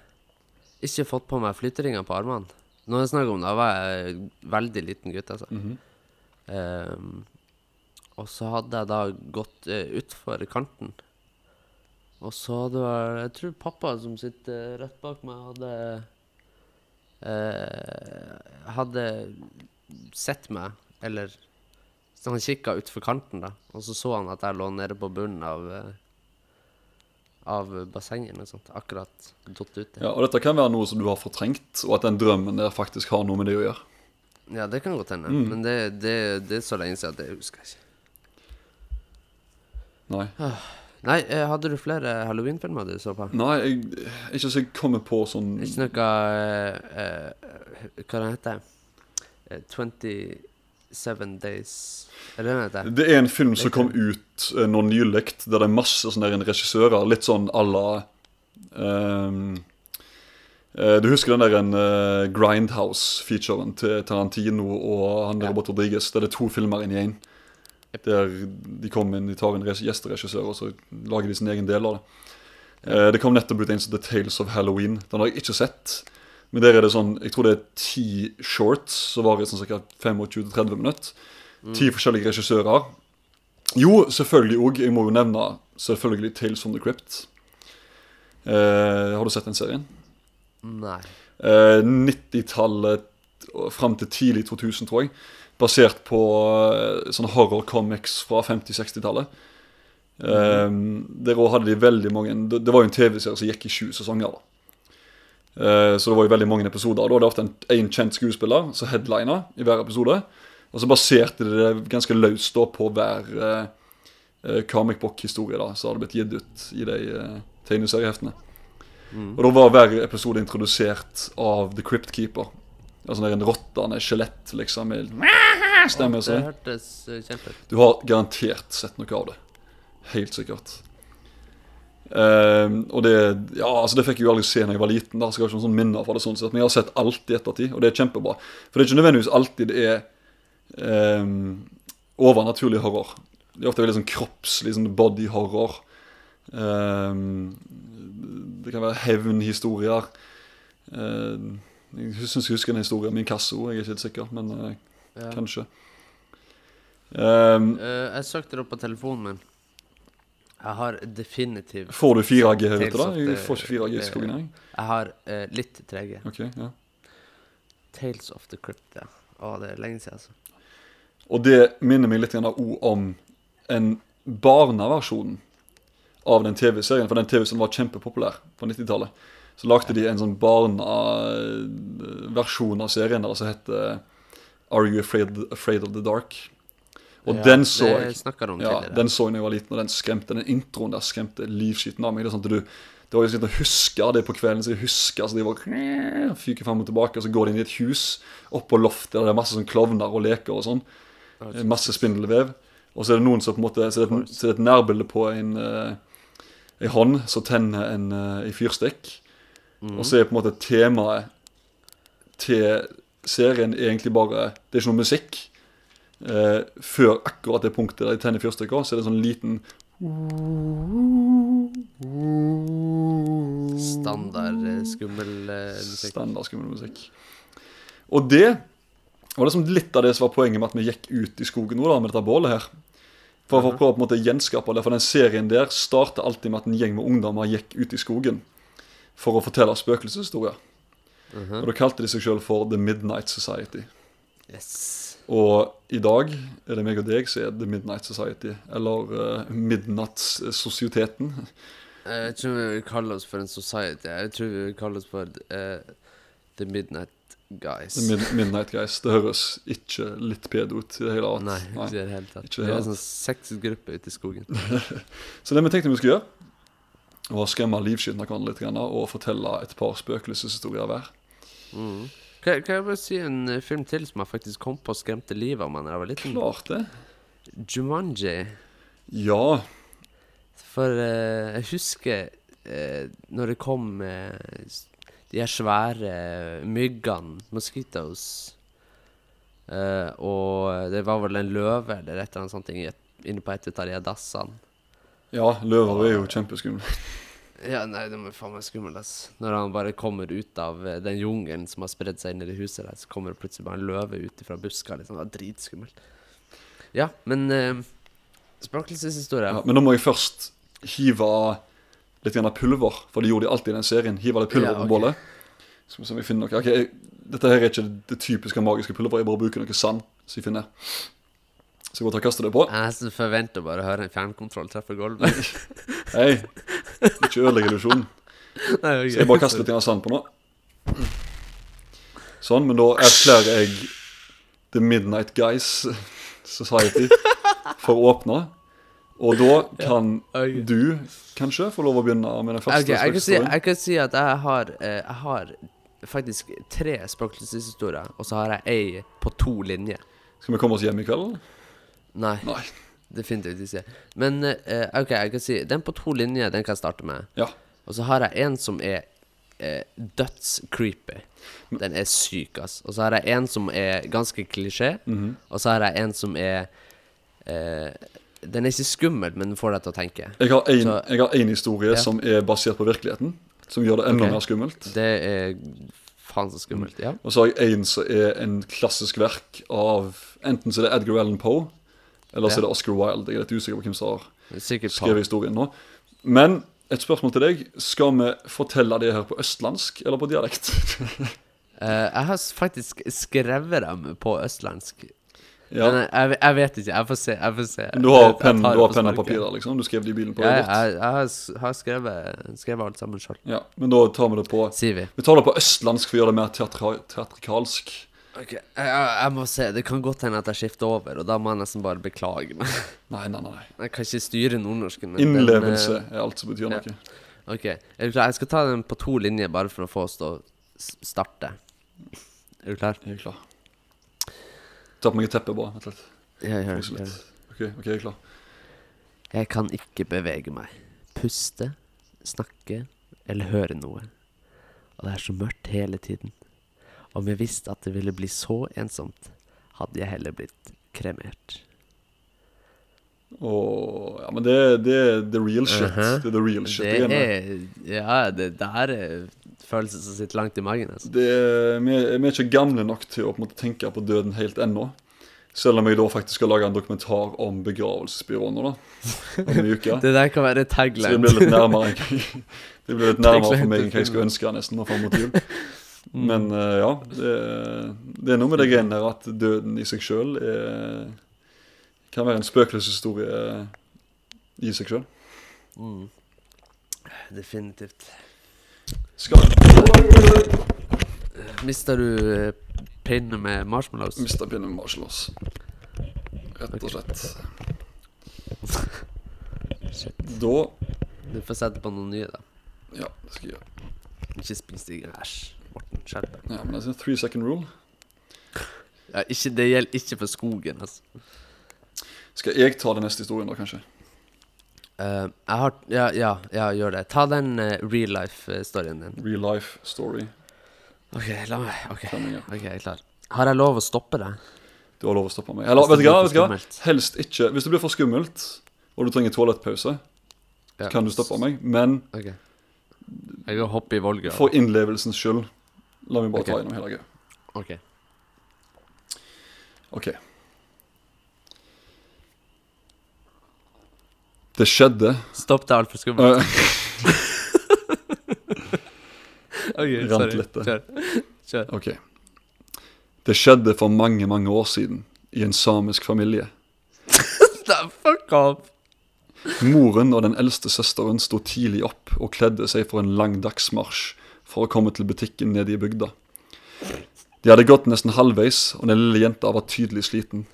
ikke fått på meg flytteringer på armene. Når jeg snakker om det, da var jeg veldig liten gutt, altså. Mhm. Ehm, og så hadde jeg da gått uh, utfor kanten. Og så hadde vel Jeg tror pappa som sitter rett bak meg, hadde eh, Hadde sett meg, eller så han kikka utfor kanten, da. Og så så han at jeg lå nede på bunnen av eh, Av bassenget eller noe sånt. Akkurat datt uti. Ja, og dette kan være noe som du har fortrengt, og at den drømmen der faktisk har noe med det å gjøre. Ja, det kan godt hende. Mm. Men det, det, det er så lenge siden at det husker jeg ikke. Nei. Nei, eh, hadde du flere halloween-filmer du så på? Nei, jeg, ikke så jeg kommer på sånn Ikke noe uh, uh, Hva den heter Eh, 27 Days Er det den heter? Det er en film som kom ut uh, nå nylig, der det er masse sånne der regissører. Litt sånn à la um, Du husker den der en, Grindhouse-featuren til Tarantino og han der Ja. Robert Rodriguez? Der det er to filmer inn i én. Der de kommer inn, de tar en gjesteregissør, og så lager de sin egen del av det. Eh, det kom nettopp ut en som The Tales of Halloween. Den har jeg ikke sett. Men der er det sånn, jeg tror det er ti shorts, så varer sånn ca. 25-30 minutter. Ti forskjellige regissører. Jo, selvfølgelig òg. Jeg må jo nevne selvfølgelig Tales from the Crypt. Eh, har du sett den serien? Nei. Eh, 90-tallet og fram til tidlig 2000, tror jeg. Basert på eh, sånne horror comics fra 50-60-tallet. Um, der òg hadde de veldig mange Det, var jo en TV-serie som gikk i sju sesonger. Eh, Så det var jo veldig mange episoder. Da var det ofte en, en kjent skuespiller som headlina i hver episode. Og så baserte de det ganske løst da på hver eh, comic book-historie da som hadde blitt gitt ut i de uh, tegneserieheftene. Og da var hver episode introdusert av The Crypt Keeper. Altså en rottende skjelett, liksom, med stemme. Det hørtes uh, ut. Du har garantert sett noe av det. Helt sikkert. Ehm, og det ja, altså det fikk jeg jo aldri se når jeg var liten. Da, så jeg har ikke noen sånn minner fra det sånn sett Men jeg har sett alt i ettertid, og det er kjempebra. For det er ikke nødvendigvis alltid det er um, overnaturlig horror. Det er ofte veldig sånn kroppslig sånn body horror. Um, det kan være hevnhistorier. Ehm, jeg syns jeg husker en historie om inkasso, jeg er ikke helt sikker, men eh, Ja. kanskje. Ehm, Eh, jeg søkte det opp på telefonen min. Jeg har definitivt Får du 4G her ute, da? Jeg får ikke 4G i skogen, jeg. Jeg har eh, litt 3G. Ok, ja. Tales of the Crypt, ja. Å, det er lenge siden, altså. Og det minner meg litt grann også om en barneversjon av den TV-serien. For den TV-serien var kjempepopulær på 90-tallet. Så lagde de en sånn barna-versjon av serien der som heter Are You Afraid, Afraid of the Dark? Og Ja, den så jeg. om Ja, tidligere. den så jeg da jeg var liten, og den skremte den introen der skremte livskiten av meg. Det sånn at du det var jo sånn at huske det på kvelden, så jeg husker så de var fyker frem og tilbake, og så går de inn i et hus, opp på loftet, der det er masse sånn klovner og leker og sånn. Eh, Masse spindelvev. Og så er det noen som på en måte Så er det et, er det et nærbilde på en, eh, en hånd som tenner en, eh, en fyrstikk. Og så er på en måte temaet til serien egentlig bare Det er ikke noe musikk. eh, før akkurat det punktet der de tenner fyrstikker, så er det en sånn liten Standard eh, skummel eh, musikk. standard skummel musikk. Og det var liksom litt av det som var poenget med at vi gikk ut i skogen nå da, med dette bålet her. For å prøve å på en måte gjenskape det. For den serien der starter alltid med at en gjeng med ungdommer gikk ut i skogen for å fortelle spøkelseshistorier. Mhm. Og da kalte de seg sjøl for The Midnight Society. Yes. Og i dag er det meg og deg som er The Midnight Society. Eller uh, Midnattssosieteten. Eh, Jeg tror vi vil kalle oss for en society. Jeg tror vi vil kalle oss for uh, The Midnight Guys. The Mid Midnight Guys. Det høres ikke litt pedo ut i det hele tatt. Nei, ikke i det hele tatt. Det er en sånn sexgruppe ute i skogen. Så det vi tenkte vi skulle gjøre, å skremme livskiten av hverandre litt og fortelle et par spøkelseshistorier hver. Mm. Kan, kan jeg bare si en eh, film til som jeg faktisk kom på og skremte livet av meg da jeg var liten? Klart det. Jumanji. Ja. For uh, jeg husker uh, når det kom uh, de her svære myggene, mosquitoes Og det var vel en løve eller et eller annet sånt inne på et av de dassene. Ja, løver er jo kjempeskumle. Ja, nei, de er faen meg skummelt, ass. Når han bare kommer ut av eh, den jungelen som har spredd seg inn i det huset der, så kommer det plutselig bare en løve ut fra buska. Liksom. Det er dritskummelt. Ja, men eh, Spøkelseshistorie. Ja, men nå må jeg først hive litt grann pulver, for det gjorde de alltid i den serien. Hive litt pulver Ja, på bålet. Skal vi se om vi finner noe. Ok, jeg, dette her er ikke det typiske magiske pulveret, jeg bare bruker noe sand som jeg finner. Så godt ha kaste det på. Jeg forventer bare å høre en fjernkontroll treffe gulvet. Hei, ikke ødelegg illusjonen. Så jeg bare kaster litt sand på nå. Sånn, men da erklærer jeg The Midnight Guys Society for å åpne. Og da kan okay. du kanskje få lov å begynne med den første okay, jeg, kan si, jeg kan si at jeg har, eh, jeg har faktisk tre spøkelseshistorier, og så har jeg ei på to linjer. Skal vi komme oss hjem i kveld? Nei, Nei. definitivt ikke. Men eh, ok, jeg kan si den på to linjer, den kan jeg starte med. Ja. Og så har jeg en som er eh, dødscreepy. Den er syk, ass. Og så har jeg en som er ganske klisjé. Mhm. Og så har jeg en som er eh, Den er ikke skummel, men den får deg til å tenke. Jeg har en, Så- jeg har en historie Ja. som er basert på virkeligheten. Som gjør det enda okay. mer skummelt. Det er faen så skummelt. Ja. Og så har jeg en som er en klassisk verk av Enten så er det Edgar Allan Poe, eller så er det Oscar Wilde. Jeg er litt usikker på hvem som har skrevet historien nå. Men et spørsmål til deg. Skal vi fortelle det her på østlandsk eller på dialekt? Eh, jeg har faktisk skrevet dem på østlandsk. ja. Men jeg, jeg vet ikke. Jeg får se. Jeg får se. Du har penn du har penn og papir der, liksom? Du skrev det i bilen på Ja, jeg, jeg, har, skrevet, skrevet alt sammen sjøl, Ja, men da tar vi det på sier vi. Vi tar det på østlandsk for å gjøre det mer teatrikalsk. Ok, jeg, jeg, må se. Det kan godt hende at jeg skifter over, og da må jeg nesten bare beklage meg. Nei, nei, nei. Jeg kan ikke styre nordnorsken. Innlevelse den, Innlevelse er alt som betyr ja. noe. eh, ok, er du klar? Jeg skal ta den på to linjer, bare for å få oss til å starte. Er du klar? Jeg er klar. Ta på meg et teppe, bare. Vent litt. Jeg hører det. Ok, ok, jeg er klar. Jeg kan ikke bevege meg, puste, snakke eller høre noe. Og det er så mørkt hele tiden. Om jeg visste at det ville bli så ensomt, hadde jeg heller blitt kremert. Oh, ja, men det, det er the real shit. Mhm. Det er the real shit. Det igjen. er Ja, det der er følelser som sitter langt i magen. Altså. Det er, vi, er- vi er ikke gamle nok til å på måte, tenke på døden helt ennå. Selv om jeg da faktisk skal lage en dokumentar om begravelsesbyråene. da. Om uke. Det der kan være Så det tagline. blir litt nærmere Det blir litt nærmere for meg enn hva jeg skulle ønske nesten nå fram mot jul. Mm. Men eh, ja, det, det er noe med det greiene der at døden i seg sjøl kan være en spøkelseshistorie i seg sjøl. Mm. Definitivt. Skal Mista du eh, pinnen med marshmallows? Mista pinnen med marshmallows. Rett og slett. Shit. Da Du får sette på noen nye, da. Ja, det skal jeg gjøre. Ikke spis de Æsj. Skjerp deg. Ja, men det er three second rule. Ja, ikke, det gjelder ikke for skogen, altså. Skal jeg ta den neste historien, da, kanskje? Uh, jeg har Ja, ja, ja gjør det. Ta den uh, real life-storyen din. Real life story. OK, la meg OK, okay jeg er klar. Har jeg lov å stoppe deg? Du har lov å stoppe meg. Eller, vet du hva? Vet hva? Helst ikke. Hvis det blir for skummelt, og du trenger toalettpause, Ja. kan du stoppe meg. Men okay. Jeg går hoppe i Volga. for innlevelsens skyld, la meg bare okay. ta gjennom hele greia. Ok. Ok. Det skjedde Stopp, det er altfor skummelt. øh, Ok, rant sorry. Kjør. Kjør. Ok. Det skjedde for mange, mange år siden i en samisk familie. Fuck off! Moren og den eldste søsteren sto tidlig opp og kledde seg for en lang dagsmarsj for å komme til butikken nede i bygda. De hadde gått nesten halvveis, og den lille jenta var tydelig sliten.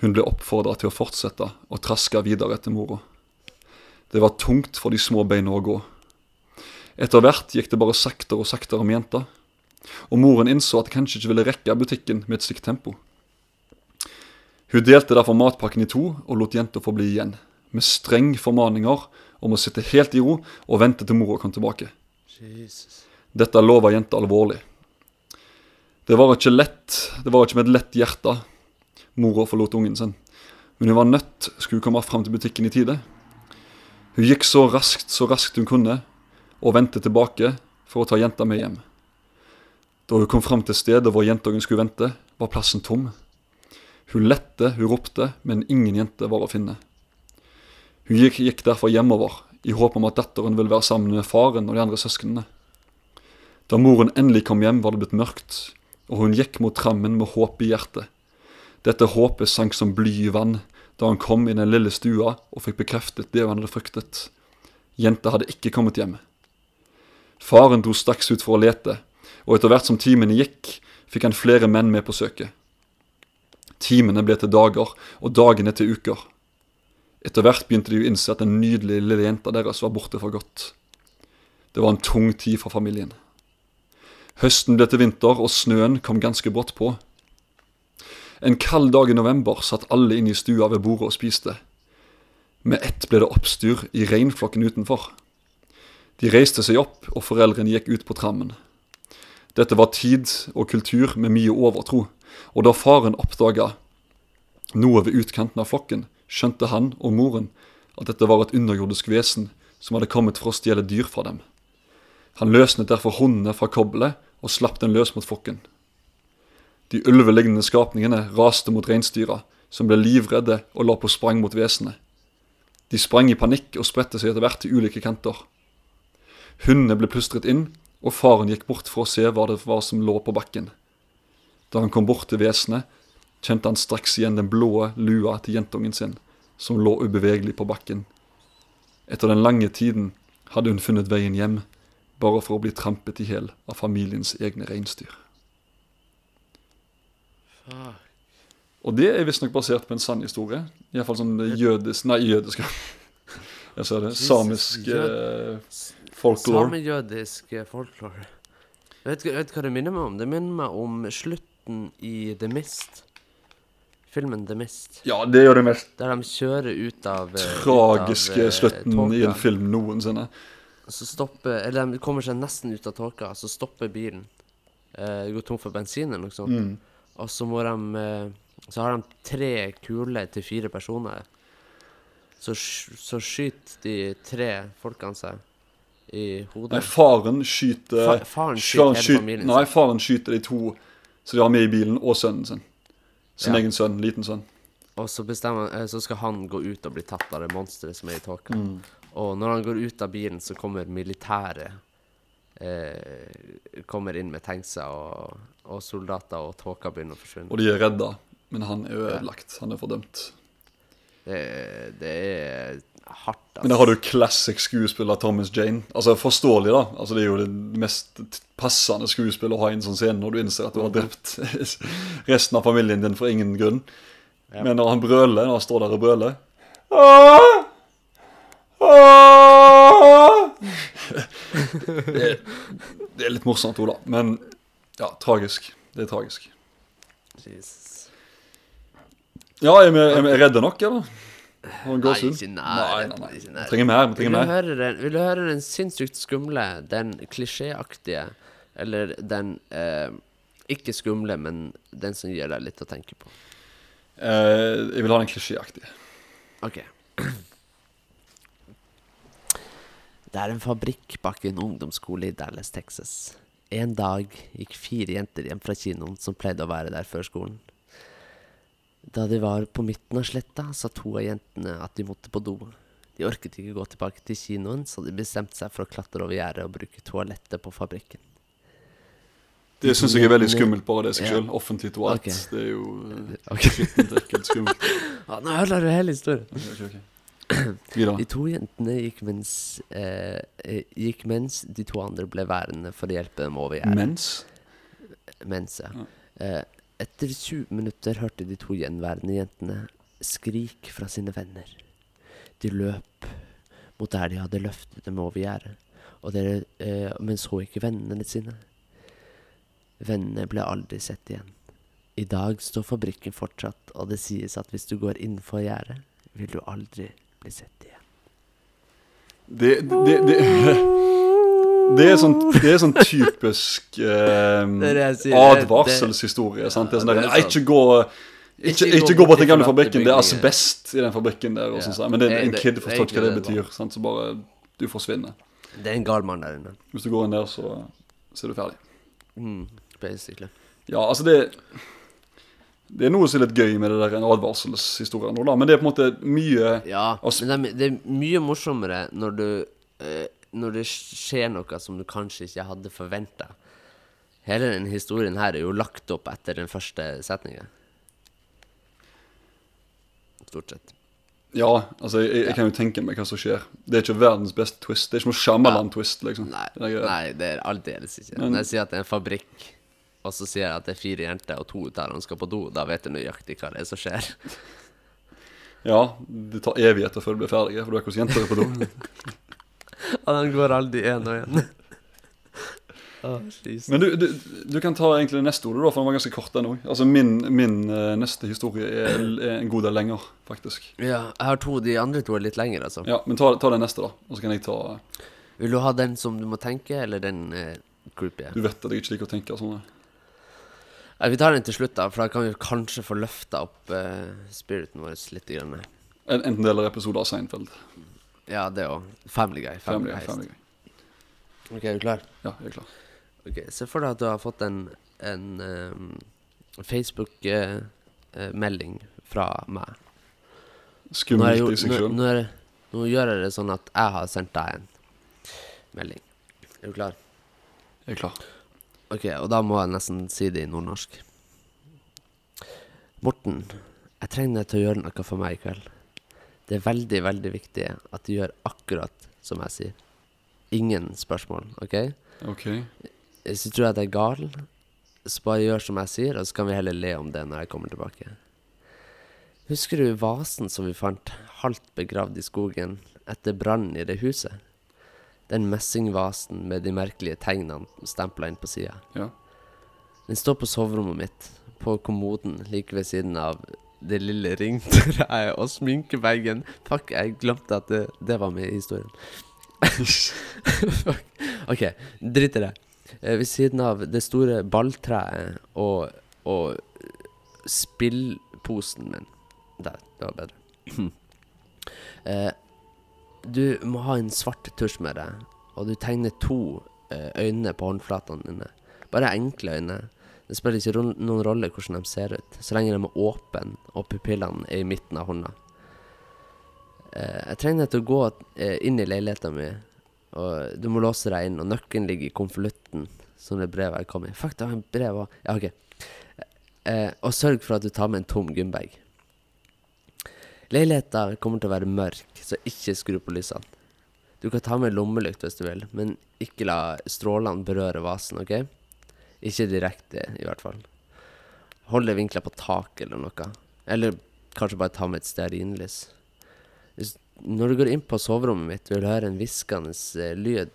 Hun ble oppfordra til å fortsette og traska videre etter mora. Det var tungt for de små beina å gå. Etter hvert gikk det bare saktere og saktere med jenta, og moren innså at de kanskje ikke ville rekke butikken med et slikt tempo. Hun delte derfor matpakken i to og lot jenta få bli igjen, med streng formaninger om å sitte helt i ro og vente til mora kom tilbake. Dette lova jenta alvorlig. Det var ikke lett, det var ikke med et lett hjerte mora forlot ungen sin, men hun var nødt skulle komme fram til butikken i tide. Hun gikk så raskt, så raskt hun kunne, og vendte tilbake for å ta jenta med hjem. Da hun kom fram til stedet hvor jentungen skulle vente, var plassen tom. Hun lette, hun ropte, men ingen jente var å finne. Hun gikk, gikk derfor hjemover, i håp om at datteren ville være sammen med faren og de andre søsknene. Da moren endelig kom hjem, var det blitt mørkt, og hun gikk mot trammen med håp i hjertet. Dette håpet sank som bly i vann da han kom i den lille stua og fikk bekreftet det han hadde fryktet. Jenta hadde ikke kommet hjem. Faren dro straks ut for å lete, og etter hvert som timene gikk, fikk han flere menn med på søket. Timene ble til dager, og dagene til uker. Etter hvert begynte de å innse at den nydelige lille jenta deres var borte for godt. Det var en tung tid for familien. Høsten ble til vinter, og snøen kom ganske brått på. En kald dag i november satt alle inne i stua ved bordet og spiste. Med ett ble det oppstyr i reinflokken utenfor. De reiste seg opp, og foreldrene gikk ut på trammen. Dette var tid og kultur med mye overtro, og da faren oppdaga noe ved utkanten av flokken, skjønte han og moren at dette var et underjordisk vesen som hadde kommet for å stjele dyr fra dem. Han løsnet derfor hundene fra kobbelet og slapp den løs mot fokken. De ulvelignende skapningene raste mot reinsdyra, som ble livredde og la på sprang mot vesenet. De sprang i panikk og spredte seg etter hvert til ulike kanter. Hundene ble plystret inn, og faren gikk bort for å se hva det var som lå på bakken. Da han kom bort til vesenet, kjente han straks igjen den blå lua til jentungen sin, som lå ubevegelig på bakken. Etter den lange tiden hadde hun funnet veien hjem, bare for å bli trampet i hjel av familiens egne reinsdyr. Og det er visstnok basert på en sann historie. Iallfall sånn jødisk Nei, jødisk Jeg ser det. Samisk eh, folklore. Samejødisk eh, folklore. Vet du hva det minner meg om? Det minner meg om slutten i The Mist. Filmen The Mist. Ja, det gjør det mest Der de kjører ut av eh, tragiske ut av, slutten slutten i en film noensinne. Så stopper Eller de kommer seg nesten ut av tåka, så stopper bilen. Eh, går tom for bensin eller noe sånt. Mm. Og så må de eh, Så har de tre kuler til fire personer. Så, så skyter de tre folkene seg i hodet. Nei, faren skyter Fa faren faren skyter hele skyter- Nei, faren skyter de to som de har med i bilen, og sønnen sin. Sin Ja. egen sønn. Liten sønn. Og så, bestemmer, eh, så skal han gå ut og bli tatt av det monsteret som er i tåka. Mm. Og når han går ut av bilen, så kommer militæret eh, Kommer inn med tankser og, og soldater, og tåka begynner å forsvinne. Og de er redda, men han er ødelagt. Han er fordømt. Det, det er hardt, Men da har du classic skuespiller Thomas Jane. Altså Forståelig, da. Altså Det er jo det mest passende skuespillet å ha i en sånn scene når du innser at du har drept resten av familien din for ingen grunn. Ja. Men når han brøler, når han står der og brøler «Åh! Åh!» det, er- det er litt morsomt, Ola. Men ja, tragisk. Det er tragisk. Jesus. Ja, er vi, er vi redde nok, eller? Nei, ikke Nei, nær. nei, nei. Vi trenger mer. vi Vil trenger du, mer. høre den, vil du høre den sinnssykt skumle, den klisjéaktige, eller den eh, Ikke skumle, men den som gir deg litt å tenke på. Eh, jeg vil ha den klisjéaktige. Ok. Det er en fabrikk bak en ungdomsskole i Dallas, Texas. En dag gikk fire jenter hjem fra kinoen som pleide å være der før skolen. Da de var på midten av sletta, sa to av jentene at de måtte på do. De orket ikke gå tilbake til kinoen, så de bestemte seg for å klatre over gjerdet og bruke toalettet på fabrikken. Det syns jeg er veldig skummelt, bare det seg Ja. sjøl. Offentlig toalett. Okay. Det er jo okay. Skittent, ekkelt, skummelt. Ja, nå ødela du hele historien. Okay, ok, ok. De to jentene gikk mens, eh, eh, gikk mens de to andre ble værende for å hjelpe dem over gjerdet. Mens Mens, ja. Ja. Eh, etter 20 minutter hørte de to gjenværende jentene skrik fra sine venner. De løp mot der de hadde løftet dem over gjerdet, eh, men så ikke vennene sine. Vennene ble aldri sett igjen. I dag står fabrikken fortsatt, og det sies at hvis du går innenfor gjerdet, vil du aldri bli sett igjen. Det, det, det, det, er sånn, det er sånn typisk eh, advarselshistorie. sant? Det er sånn der, er Nei, ikke gå ikke, Ikke gå bort til den gamle fabrikken. Det er asbest i den fabrikken der. sånn. Men det, en kid forstår ikke hva det betyr. sant? Så bare du forsvinner. Det er en gal mann der inne. Hvis du går inn der, så, så er du ferdig. Mm, basically. Ja, altså det Det er noe som er litt gøy med det der en advarselshistorie nå, da. Men det er på en måte mye Ja, Altså- men det er, det er mye morsommere når du eh, Når det skjer noe som du kanskje ikke hadde forventa. Hele den historien her er jo lagt opp etter den første setningen. Stort sett. Ja, altså jeg, jeg kan jo tenke meg hva som skjer. Det er ikke verdens beste twist. Det er ikke noe Shamalan-twist, liksom. Nei, Det er nei det er aldeles ikke. Men- Når jeg sier at det er en fabrikk, og så sier jeg at det er fire jenter, og to av dem skal på do, da vet du nøyaktig hva det er som skjer. Ja, det tar evigheter før du blir ferdig, for du er hvordan jenter er på do. Og den går aldri én og én. Å, Men du, du, du kan ta egentlig neste da, for den var ganske kort, den også. Altså min, min uh, neste historie er, er en god del lenger, faktisk. Ja, jeg har to. De andre to er litt lengre, altså. Ja, Men ta, ta den neste, da. Og så kan jeg ta Vil du ha den som du må tenke, eller den uh, groupie? Du vet at jeg ikke liker å tenke sånn. Nei, vi tar den til slutt, da, for da kan vi kanskje få løfta opp uh, spiriten vår litt. Grann. En- Enten det eller episoder av Seinfeld. Ja, det òg. Family Guy. Family, Family, family. Guy. Ok, er du klar? Ja, jeg er klar. Ok, Se for deg at du har fått en, en Facebook-melding fra meg. Skummelt i seg sjøl. nå, nå gjør jeg det sånn at jeg har sendt deg en melding. Er du klar? Jeg er klar. Ok, og da må jeg nesten si det i nordnorsk. Morten, jeg trenger deg til å gjøre noe for meg i kveld. Det er veldig, veldig viktig at du gjør akkurat som jeg sier. Ingen spørsmål, OK? OK. Hvis du tror at jeg er gal, så bare gjør som jeg sier, og så kan vi heller le om det når jeg kommer tilbake. Husker du vasen som vi fant halvt begravd i skogen etter brannen i det huset? Den messingvasen med de merkelige tegnene stempla inn på sida. Ja. Den står på soverommet mitt, på kommoden like ved siden av det lille ringtreet og sminkeveggen. Fuck, jeg glemte at det, det var med i historien. Fuck. OK, drit i det. Eh, ved siden av det store balltreet og, og spillposen min. Der, det var bedre. eh, du må ha en svart tusj med deg, og du tegner to eh, øyne på håndflatene dine. Bare enkle øyne. Det spiller ikke noen rolle hvordan de ser ut, så lenge de er åpne og pupillene er i midten av hånda. Eh, jeg trenger deg til å gå eh, inn i leiligheten min, og du må låse deg inn, og nøkkelen ligger i konvolutten som det brevet jeg kom i. Fuck, det var en brev òg. Ja, OK. Eh, og sørg for at du tar med en tom gymbag. Leiligheten kommer til å være mørk, så ikke skru på lysene. Du kan ta med lommelykt hvis du vil, men ikke la strålene berøre vasen, OK? Ikke direkte, i hvert fall. Holde vinkler på tak eller noe. Eller kanskje bare ta med et stearinlys. Når du går inn på soverommet mitt, vil du høre en hviskende eh, lyd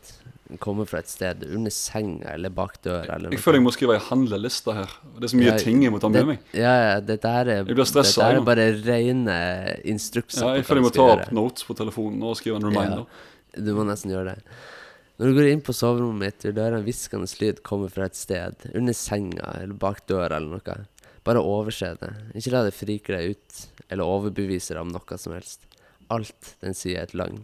komme fra et sted under senga eller bak døra eller Jeg føler jeg må skrive ei handleliste her. Det er så mye Ja, ting jeg må ta med det, meg. Ja, ja, dette her er, Jeg blir stressa, dette her er bare rene instrukser. Ja, jeg føler jeg må ta opp notes på telefonen og skrive en reminder. Du må nesten gjøre det. Når du går inn på soverommet mitt, vil du høre en hviskende lyd komme fra et sted, under senga eller bak døra eller noe. Bare overse det. Ikke la det frike deg ut, eller overbevise deg om noe som helst. Alt den sier er et løgn.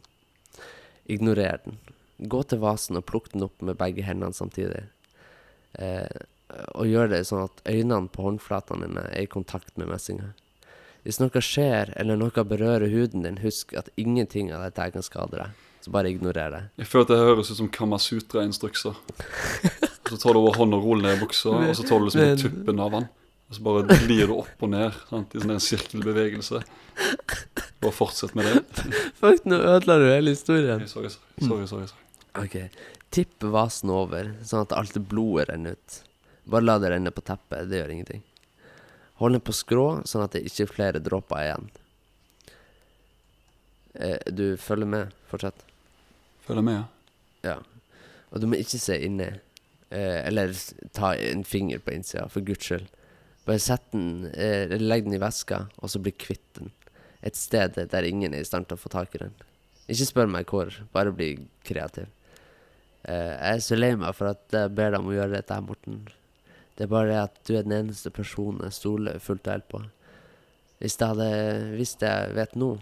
Ignorer den. Gå til vasen og plukk den opp med begge hendene samtidig. Eh, og gjør det sånn at øynene på håndflatene dine er i kontakt med messinga. Hvis noe skjer, eller noe berører huden din, husk at ingenting av dette kan skade deg. Så bare ignorer det. Jeg føler at det høres ut som Kamasutra-instrukser. Så tar du over hånda og ruller ned i buksa, og så tar du liksom Men- tuppen av den. Og så bare glir du opp og ned sant? i sånn en sirkelbevegelse. Bare fortsett med det. Fuck, nå ødela du hele historien. Sorry, sorry. sorry, sorry, sorry. Ok, Tipp vasen over, sånn at alt blodet renner ut. Bare la det renne på teppet, det gjør ingenting. Hold den på skrå, sånn at det ikke er flere dråper igjen. Eh, du følger med fortsatt? Følger med, ja. Ja. Og du må ikke se inni. Eh, eller ta en finger på innsida, for guds skyld. Bare sett den, eh, legg den i veska, og så bli kvitt den. Et sted der ingen er i stand til å få tak i den. Ikke spør meg hvor, bare bli kreativ. Eh, jeg er så lei meg for at jeg ber deg om å gjøre dette her, Morten. Det er bare det at du er den eneste personen jeg stoler fullt og helt på. Hvis jeg hadde visst det jeg vet nå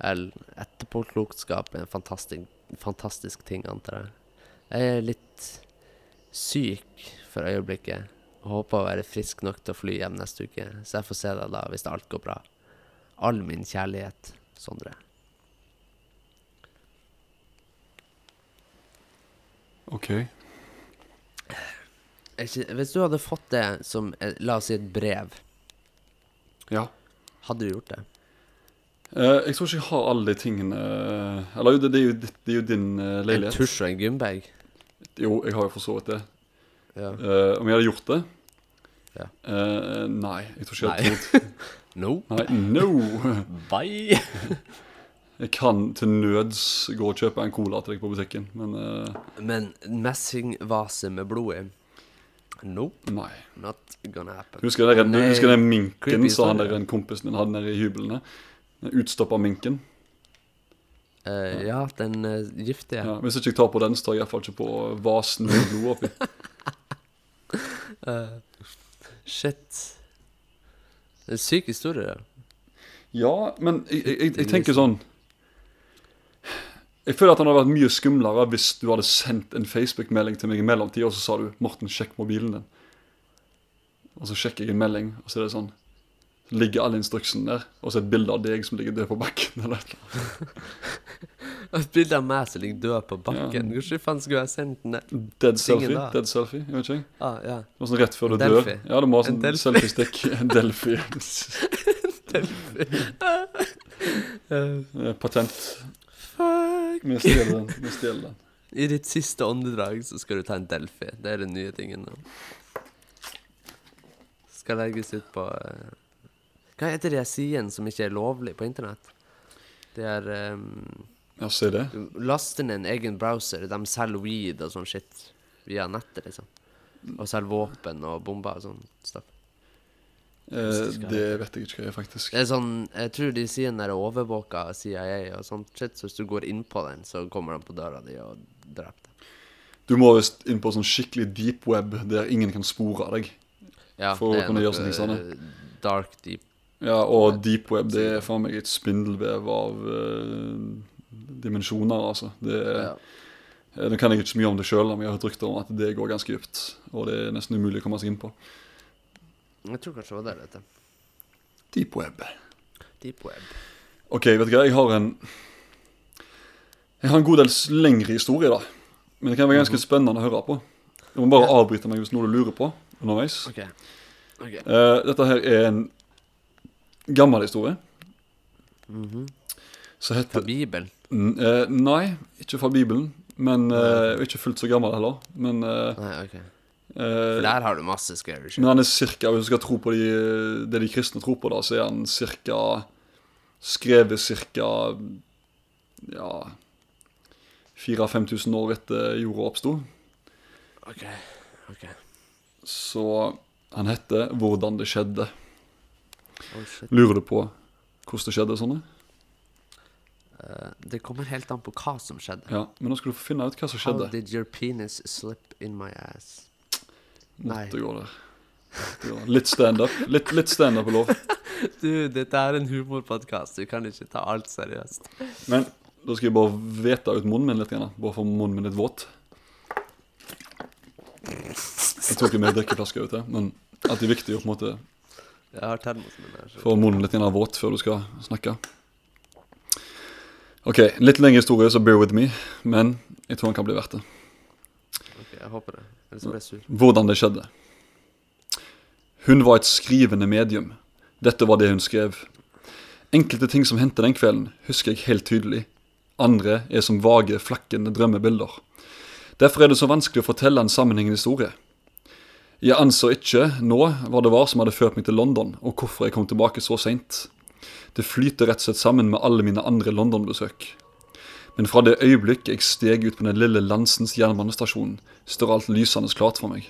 etterpåklokskap er en fantastisk, fantastisk ting, antar jeg. Jeg er litt syk for øyeblikket. Og håper å være frisk nok til å fly hjem neste uke, så jeg får se deg da hvis alt går bra. All min kjærlighet, Sondre. OK. Hvis du hadde fått det som, eh, la oss si et brev, Ja. hadde du gjort det? Eh, jeg tror ikke jeg har alle de tingene eh, Eller det, det, er, jo, ditt- det er jo din leilighet. En tusj og en gymbag? Jo, jeg har jo for så vidt det. Ja. Eh, om jeg hadde gjort det? Ja. Eh, nei, jeg tror ikke jeg hadde trodd. No. Nei, no! Bye! Jeg kan til nøds gå og kjøpe en cola til deg på butikken, men uh, Men messingvase med blod i? Nope, nei. not gonna happen. Husker du den, minken som han der en kompisen din hadde nede i hyblene? Den utstoppa minken. Uh, ja, den uh, giftige. Ja, hvis ikke jeg tar på den, så tar jeg iallfall ikke på vasen med blod oppi. Shit. Det er en syk historie. det. Ja, men jeg, jeg, jeg, jeg tenker sånn Jeg føler at han hadde vært mye skumlere hvis du hadde sendt en Facebook-melding til meg i mellomtida, og så sa du 'Morten, sjekk mobilen din'. Og så sjekker jeg en melding, og så er det sånn Så ligger alle instruksene der, og så et bilde av deg som ligger død på bakken. eller et. Et bilde av meg som ligger død på bakken. Ja. Hvordan faen skulle jeg sendt den? Dead selfie. da. Dead selfie, jeg vet ikke. Ah, ja. Det var sånn rett før du dør. Ja, du må ha sånn Delphi. selfiestick. En Delphi. Eh, Patent. Fuck. Vi stjeler den. Vi stjeler den. I ditt siste åndedrag så skal du ta en Delphi. Det er den nye tingen nå. Skal legges ut på eh, Hva heter det jeg sier som ikke er lovlig på internett? Det er um, Ja, si det. Du laster ned en egen browser. De selger weed og sånn shit via nettet, liksom. Og selger våpen og bomber og sånn stuff. Eh, det vet jeg ikke faktisk. Det er sånn Jeg tror de sier der er overvåka av CIA og sånt shit, så hvis du går inn på den, så kommer de på døra di og dreper deg. Du må visst inn på sånn skikkelig deep web der ingen kan spore deg. Ja, For å det kunne gjøre sånne ting eh, Dark deep. Ja, og deep web det er faen meg et spindelvev av uh, dimensjoner, altså. Det Ja. eh, Nå kan jeg ikke så mye om det sjøl, men jeg har hørt rykter om at det går ganske dypt. Og det er nesten umulig å komme seg inn på. Jeg tror kanskje det var det det het. Deep web. Deep web. Ok, vet du hva, jeg har en Jeg har en god del lengre historie, da. Men det kan være ganske spennende å høre på. Du må bare avbryte meg hvis noe du lurer på underveis. Okay. Okay. Uh, dette her er en gammel historie. Som Fra heter Bibelen. N- eh, Nei, ikke fra Bibelen. Men uh, ikke fullt så gammel heller. Men, uh, Nei, OK. eh, For der har du masse scary shit. men han er cirka, hvis du skal tro på de, det de kristne tror på, da, så er han cirka Skrevet cirka ja 4000-5000 år etter jorda oppsto. Okay. ok Så han heter 'Hvordan det skjedde'. Oh. Lurer du på hvordan det skjedde? sånn? Uh, Det kommer helt an på hva som skjedde. Ja, Men nå skal du få finne ut hva som skjedde. How did your penis slip in my ass? Måtte Nei. gå der. Litt standup. Litt, litt standup er lov. Du, dette er en humorpodkast. Du kan ikke ta alt seriøst. Men da skal jeg bare vete ut munnen min litt. Grann, bare få munnen min litt våt. Jeg tok jo med drikkeflaske ut at men er viktig å på en måte Jeg har termosen min her. få munnen litt våt før du skal snakke. Ok, litt lengre historie, så bear with me, men jeg tror den kan bli verdt det. Ok, jeg håper det. Ellers blir jeg sur. Hvordan det skjedde. Hun var et skrivende medium. Dette var det hun skrev. Enkelte ting som hendte den kvelden, husker jeg helt tydelig. Andre er som vage, flakkende drømmebilder. Derfor er det så vanskelig å fortelle en sammenhengende historie. Jeg anså ikke nå hva det var som hadde ført meg til London, og hvorfor jeg kom tilbake så seint. Det flyter rett og slett sammen med alle mine andre London-besøk. Men fra det øyeblikk jeg steg ut på den lille landsens jernbanestasjon, står alt lysende klart for meg.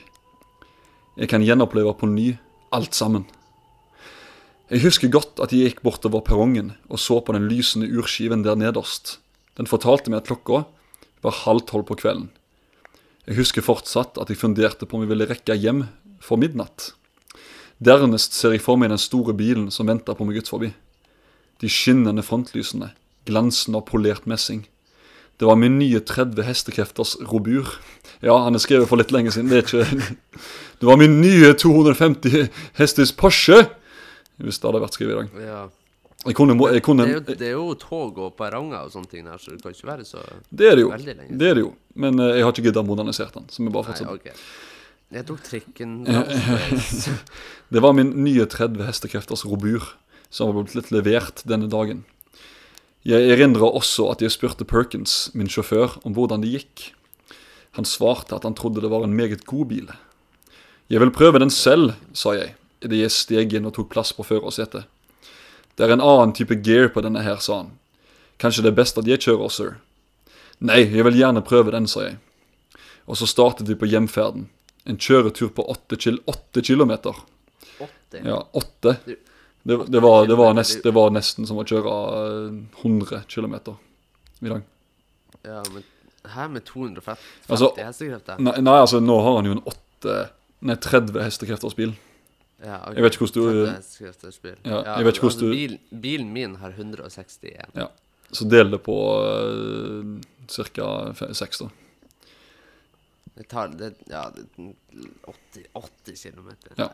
Jeg kan gjenoppleve på ny alt sammen. Jeg husker godt at jeg gikk bortover perrongen og så på den lysende urskiven der nederst. Den fortalte meg at klokka var halv tolv på kvelden. Jeg husker fortsatt at jeg funderte på om jeg ville rekke hjem for midnatt. Dernest ser jeg for meg den store bilen som venter på meg utforbi. De skinnende frontlysene, glansen av polert messing. Det var min nye 30 hestekrefters robur. Ja, han er skrevet for litt lenge siden. Det er ikke Det var min nye 250 hestes Porsche! Hvis det hadde vært skrevet i dag. Ja. Kunne, kunne Det er, jo, det er jo tog og perronger og sånne ting der, så det kan ikke være så Det er det jo. Veldig lenge Det er det jo. Men eh, jeg har ikke giddet å modernisere den. Så vi bare Nei, fortsetter. ok. Jeg tok trikken. Det var min nye 30 hestekrefters robur som var blitt levert denne dagen. Jeg erindrer også at jeg spurte Perkins, min sjåfør, om hvordan det gikk. Han svarte at han trodde det var en meget god bil. Jeg vil prøve den selv, sa jeg, idet jeg steg inn og tok plass på førersetet. Det er en annen type gear på denne her, sa han. Kanskje det er best at jeg kjører, sir. Nei, jeg vil gjerne prøve den, sa jeg. Og så startet vi på hjemferden. En kjøretur på åtte kil åtte kilometer. 80. Ja, åtte. Det, det, var, det, var nest, det var nesten som å kjøre eh, 100 km i dag. Ja, men her med 250 Altså, hestekrefter? Nei, nei, altså nå har han jo en 8, nei, 30 hestekrefters bil. Ja. Jeg vet ikke hvordan du- 30. Ja, jeg vet ikke hvordan du- bil, Bilen min har 161. Ja. Så del det på uh, ca. 6, da. Det tar det, ja, det, 80, 80 km. Ja.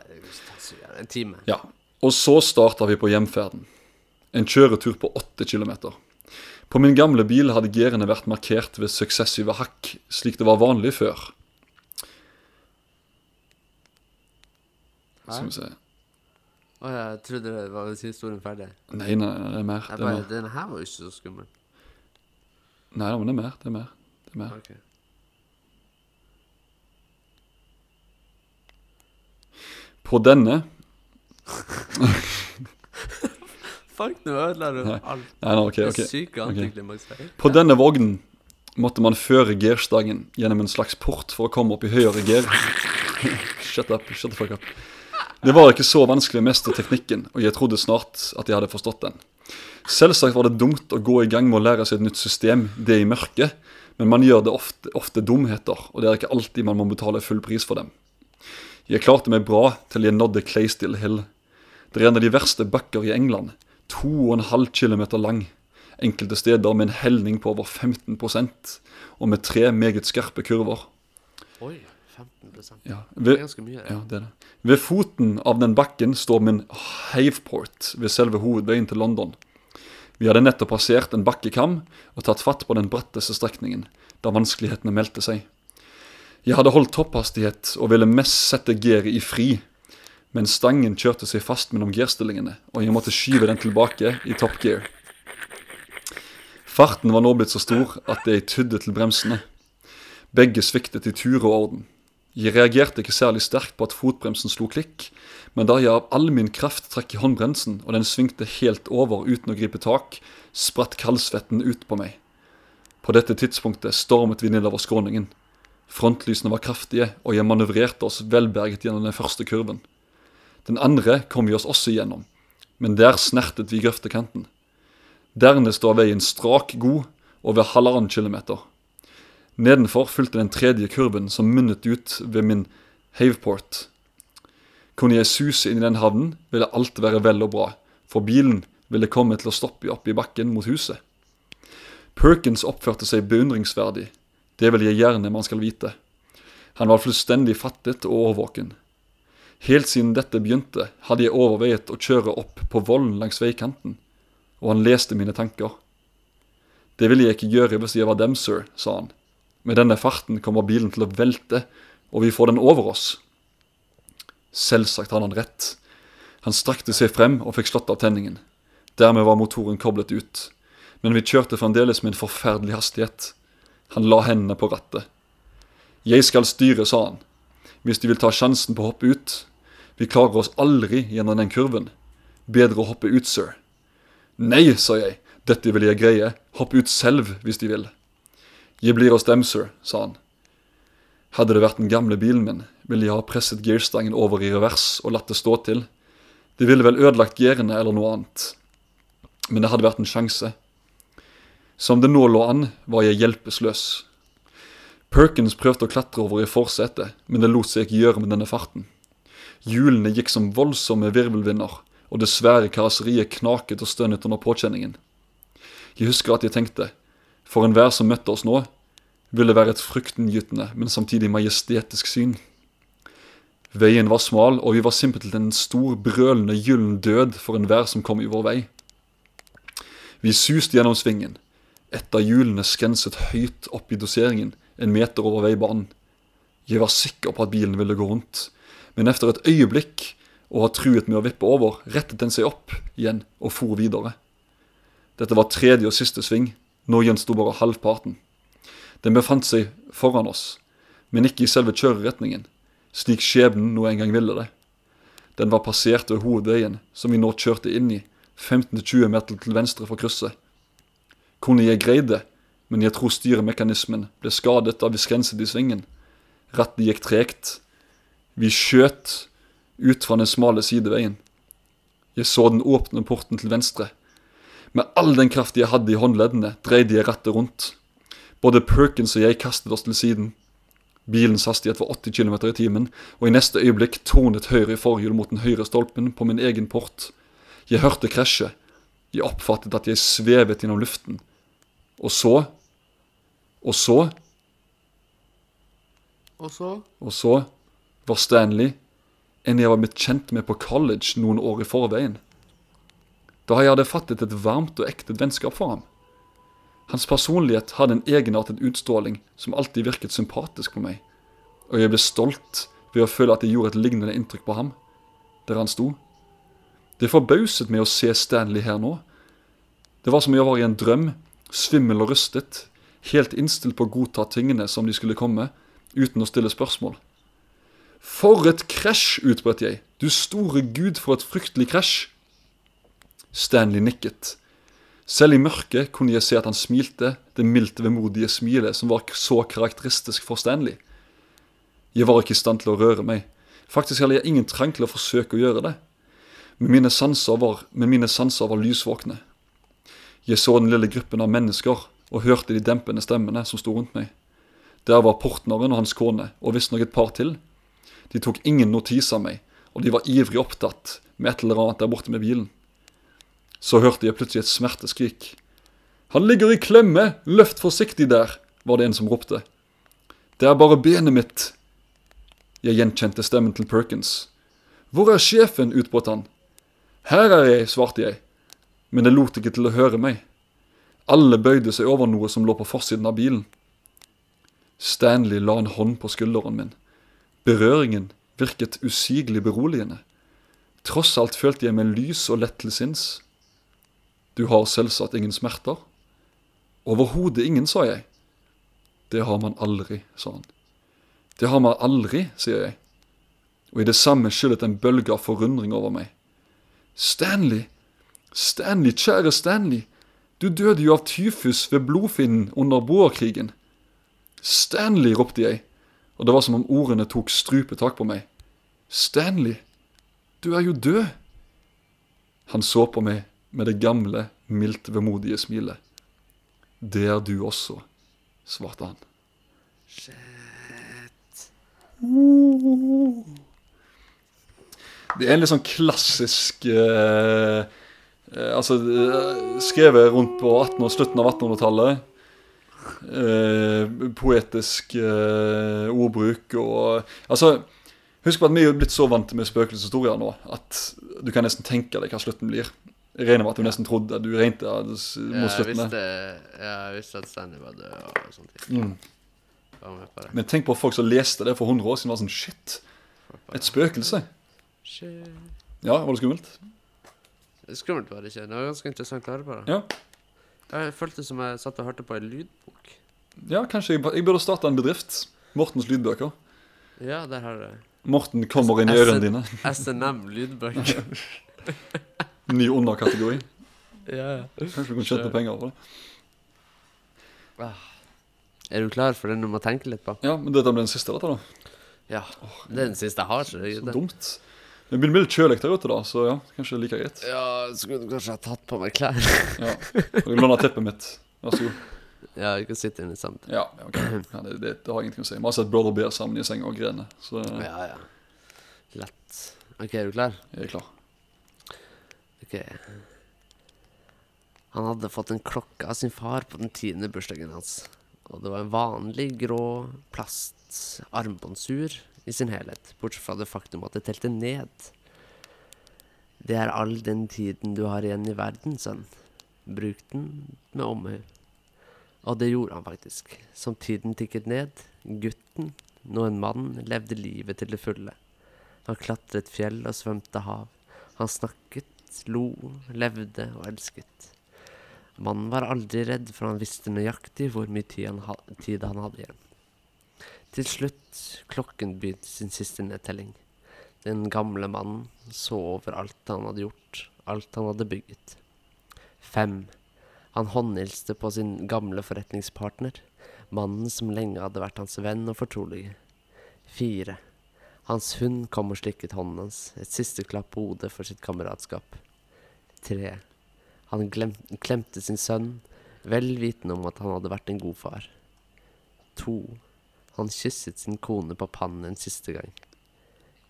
En time. Ja. Og så starta vi på hjemferden. En kjøretur på 8 km. På min gamle bil hadde girene vært markert ved suksessive hakk, slik det var vanlig før. Skal vi se Å, jeg trodde det var historien ferdig. Nei, nei, det er mer. Jeg Det er bare, mer. Denne her var jo ikke så skummel. Nei, men det er mer. Det er mer. Det er mer. Ok. På denne Fuck, nå ødela du alt. Nei, nei, ok, Det er syke antiklimaks Okay. På denne vognen måtte man føre girstangen gjennom en slags port for å komme opp i høyere gir. Shut up, shut the fuck up. Det var ikke så vanskelig å mestre teknikken, og jeg trodde snart at jeg hadde forstått den. Selvsagt var det dumt å gå i gang med å lære seg et nytt system, det i mørket, men man gjør det ofte, ofte dumheter, og det er ikke alltid man må betale full pris for dem. Jeg klarte meg bra til jeg nådde Claystill Hill. Det er en av de verste bakker i England, 2,5 km lang. Enkelte steder med en helning på over 15% og med tre meget skarpe kurver. Oi, 15 Ja, Det er ganske mye. ja, det er det. Ved foten av den bakken står min Haveport ved selve hovedveien til London. Vi hadde nettopp passert en bakkekam og tatt fatt på den bratteste strekningen, da vanskelighetene meldte seg. Jeg hadde holdt topphastighet og ville mest sette geret i fri, men stangen kjørte seg fast mellom girstillingene, og jeg måtte skyve den tilbake i top gear. Farten var nå blitt så stor at jeg tydde til bremsene. Begge sviktet i tur og orden. Jeg reagerte ikke særlig sterkt på at fotbremsen slo klikk, men da jeg av all min kraft trakk i håndbremsen, og den svingte helt over uten å gripe tak, spratt kaldsvetten ut på meg. På dette tidspunktet stormet vi nedover skråningen. Frontlysene var kraftige, og jeg manøvrerte oss velberget gjennom den første kurven. Den andre kom vi oss også gjennom, men der snertet vi grøftekanten. Dernest var veien strak god, over halvannen kilometer. Nedenfor fulgte den tredje kurven som munnet ut ved min haveport. Kunne jeg suse inn i den havnen, ville alt være vel og bra, for bilen ville komme til å stoppe opp i bakken mot huset. Perkins oppførte seg beundringsverdig, det vil jeg gjerne man skal vite. Han var fullstendig fattet og årvåken. Helt siden dette begynte, hadde jeg overveiet å kjøre opp på vollen langs veikanten, og han leste mine tanker. Det ville jeg ikke gjøre hvis jeg var dem, sir, sa han. Med denne farten kommer bilen til å velte, og vi får den over oss. Selvsagt hadde han rett. Han strakte seg frem og fikk slått av tenningen. Dermed var motoren koblet ut. Men vi kjørte fremdeles med en forferdelig hastighet. Han la hendene på rattet. Jeg skal styre, sa han. Hvis de vil ta sjansen på å hoppe ut. Vi klarer oss aldri gjennom den kurven. Bedre å hoppe ut, sir. Nei, sa jeg. Dette vil jeg greie. Hopp ut selv, hvis de vil. Jeg blir hos dem, sir, sa han. Hadde det vært den gamle bilen min, ville jeg ha presset girstangen over i revers og latt det stå til. Det ville vel ødelagt girene eller noe annet. Men det hadde vært en sjanse. Som det nå lå an, var jeg hjelpeløs. Perkins prøvde å klatre over i forsetet, men det lot seg ikke gjøre med denne farten. Hjulene gikk som voldsomme virvelvinder, og det svære karosseriet knaket og stønnet under påkjenningen. Jeg husker at jeg tenkte, for enhver som møtte oss nå, ville være et fryktinngytende, men samtidig majestetisk syn. Veien var smal, og vi var simpelthen en stor, brølende gyllen død for enhver som kom i vår vei. Vi suste gjennom svingen. Et av hjulene skrenset høyt opp i doseringen, en meter over veibanen. Jeg var sikker på at bilen ville gå rundt, men etter et øyeblikk og ha truet med å vippe over, rettet den seg opp igjen og for videre. Dette var tredje og siste sving, nå gjensto bare halvparten. Den befant seg foran oss, men ikke i selve kjøreretningen, slik skjebnen nå en gang ville det. Den var passert ved hovedveien, som vi nå kjørte inn i, 15-20 meter til venstre for krysset. Kunne jeg greid det, men jeg tror styremekanismen ble skadet da vi skrenset i svingen. Rattet gikk tregt. Vi skjøt ut fra den smale sideveien. Jeg så den åpne porten til venstre. Med all den kraft jeg hadde i håndleddene, dreide jeg rattet rundt. Både Perkins og jeg kastet oss til siden. Bilens hastighet var 80 km i timen, og i neste øyeblikk tornet høyre forhjul mot den høyre stolpen på min egen port. Jeg hørte krasje. Jeg oppfattet at jeg svevet gjennom luften. Og så Og så Og så Og så var Stanley en jeg var blitt kjent med på college noen år i forveien. Da jeg hadde fattet et varmt og ekte vennskap for ham. Hans personlighet hadde en egenartet utstråling som alltid virket sympatisk på meg, og jeg ble stolt ved å føle at jeg gjorde et lignende inntrykk på ham, der han sto. Det forbauset meg å se Stanley her nå. Det var som om jeg var i en drøm, svimmel og rystet, helt innstilt på å godta tingene som de skulle komme, uten å stille spørsmål. For et krasj, utbrøt jeg. Du store gud, for et fryktelig krasj. Stanley nikket. Selv i mørket kunne jeg se at han smilte, det mildt vemodige smilet som var så karakteristisk for Stanley. Jeg var ikke i stand til å røre meg. Faktisk hadde jeg ingen trang til å forsøke å gjøre det. Men mine sanser var, men mine sanser var lysvåkne. Jeg så den lille gruppen av mennesker og hørte de dempende stemmene som sto rundt meg. Der var portneren og hans kone, og visstnok et par til. De tok ingen notis av meg, og de var ivrig opptatt med et eller annet der borte med bilen. Så hørte jeg plutselig et smerteskrik. Han ligger i klemme, løft forsiktig der, var det en som ropte. Det er bare benet mitt. Jeg gjenkjente stemmen til Perkins. Hvor er sjefen? utbrøt han. Her er jeg, svarte jeg, men det lot ikke til å høre meg. Alle bøyde seg over noe som lå på forsiden av bilen. Stanley la en hånd på skulderen min. Berøringen virket usigelig beroligende. Tross alt følte jeg meg lys og lett til sinns. Du har selvsagt ingen smerter? Overhodet ingen, sa jeg. Det har man aldri, sa han. Det har man aldri, sier jeg. Og i det samme skyllet en bølge av forundring over meg. Stanley! Stanley, kjære Stanley! Du døde jo av tyfus ved blodfinnen under boerkrigen. Stanley, ropte jeg, og det var som om ordene tok strupetak på meg. Stanley, du er jo død. Han så på meg med det gamle, mildt vemodige smilet. Det er du også, svarte han. Shit. Det er en litt sånn klassisk eh, eh, Altså eh, skrevet rundt på 18 slutten av 1800-tallet. Eh, poetisk eh, ordbruk og Altså, husk på at vi er blitt så vant med spøkelseshistorier nå at du kan nesten tenke deg hva slutten blir. Regner med at du nesten trodde at du regnet Ja, mot ja, jeg visste at Stanley var død og sånt. Mm. Men tenk på folk som leste det for 100 år siden. var sånn, Shit, et spøkelse. Shit. Ja, var det skummelt? Skummelt var det ikke. Det var ganske interessant å høre på. det. Ja. Jeg følte som jeg satt og hørte på en lydbok. Ja, kanskje jeg, jeg burde starte en bedrift. Mortens lydbøker. Ja, der har du Morten kommer inn i ørene dine. SNM lydbøker. Ny underkategori. ja, ja. Kanskje vi kan tjene penger på det. Ah. Er du klar for den du må tenke litt på? Ja, men dette blir den siste, dette, da. Ja. Det er den siste jeg har. Så det, Så det. dumt. Det begynner å bli litt kjølig der ute, da, så ja, kanskje like greit. Ja, skulle du kanskje ha tatt på meg klær? Ja. Jeg vil låne teppet mitt. Vær så god. ja, vi kan sitte inne sammen. Ja, ja. Ja, det, det, det har jeg ingenting å si. Vi har sett Brother Bear sammen i senga og grene, så Ja, ja. Lett. OK, er du klar? jeg er klar. Ok Han hadde fått en klokke av sin far på den tiende bursdagen hans. Og det var en vanlig grå plastarmbåndsur i sin helhet, bortsett fra det faktum at det telte ned. Det er all den tiden du har igjen i verden, sønn. Bruk den med omhu. Og det gjorde han faktisk. Som tiden tikket ned, gutten, nå en mann, levde livet til det fulle. Han klatret fjell og svømte hav. Han snakket, lo, levde og elsket. Mannen var aldri redd, for han visste nøyaktig hvor mye tid han, ha tid han hadde igjen. Til slutt, klokken begynte sin siste nedtelling. Den gamle mannen så over alt han hadde gjort, alt han hadde bygget. Fem. Han håndhilste på sin gamle forretningspartner, mannen som lenge hadde vært hans venn og fortrolige. Fire. Hans hund kom og slikket hånden hans, et siste klapp på hodet for sitt kameratskap. Tre. Han glem klemte sin sønn, vel vitende om at han hadde vært en god far. To. Han kysset sin kone på pannen en siste gang.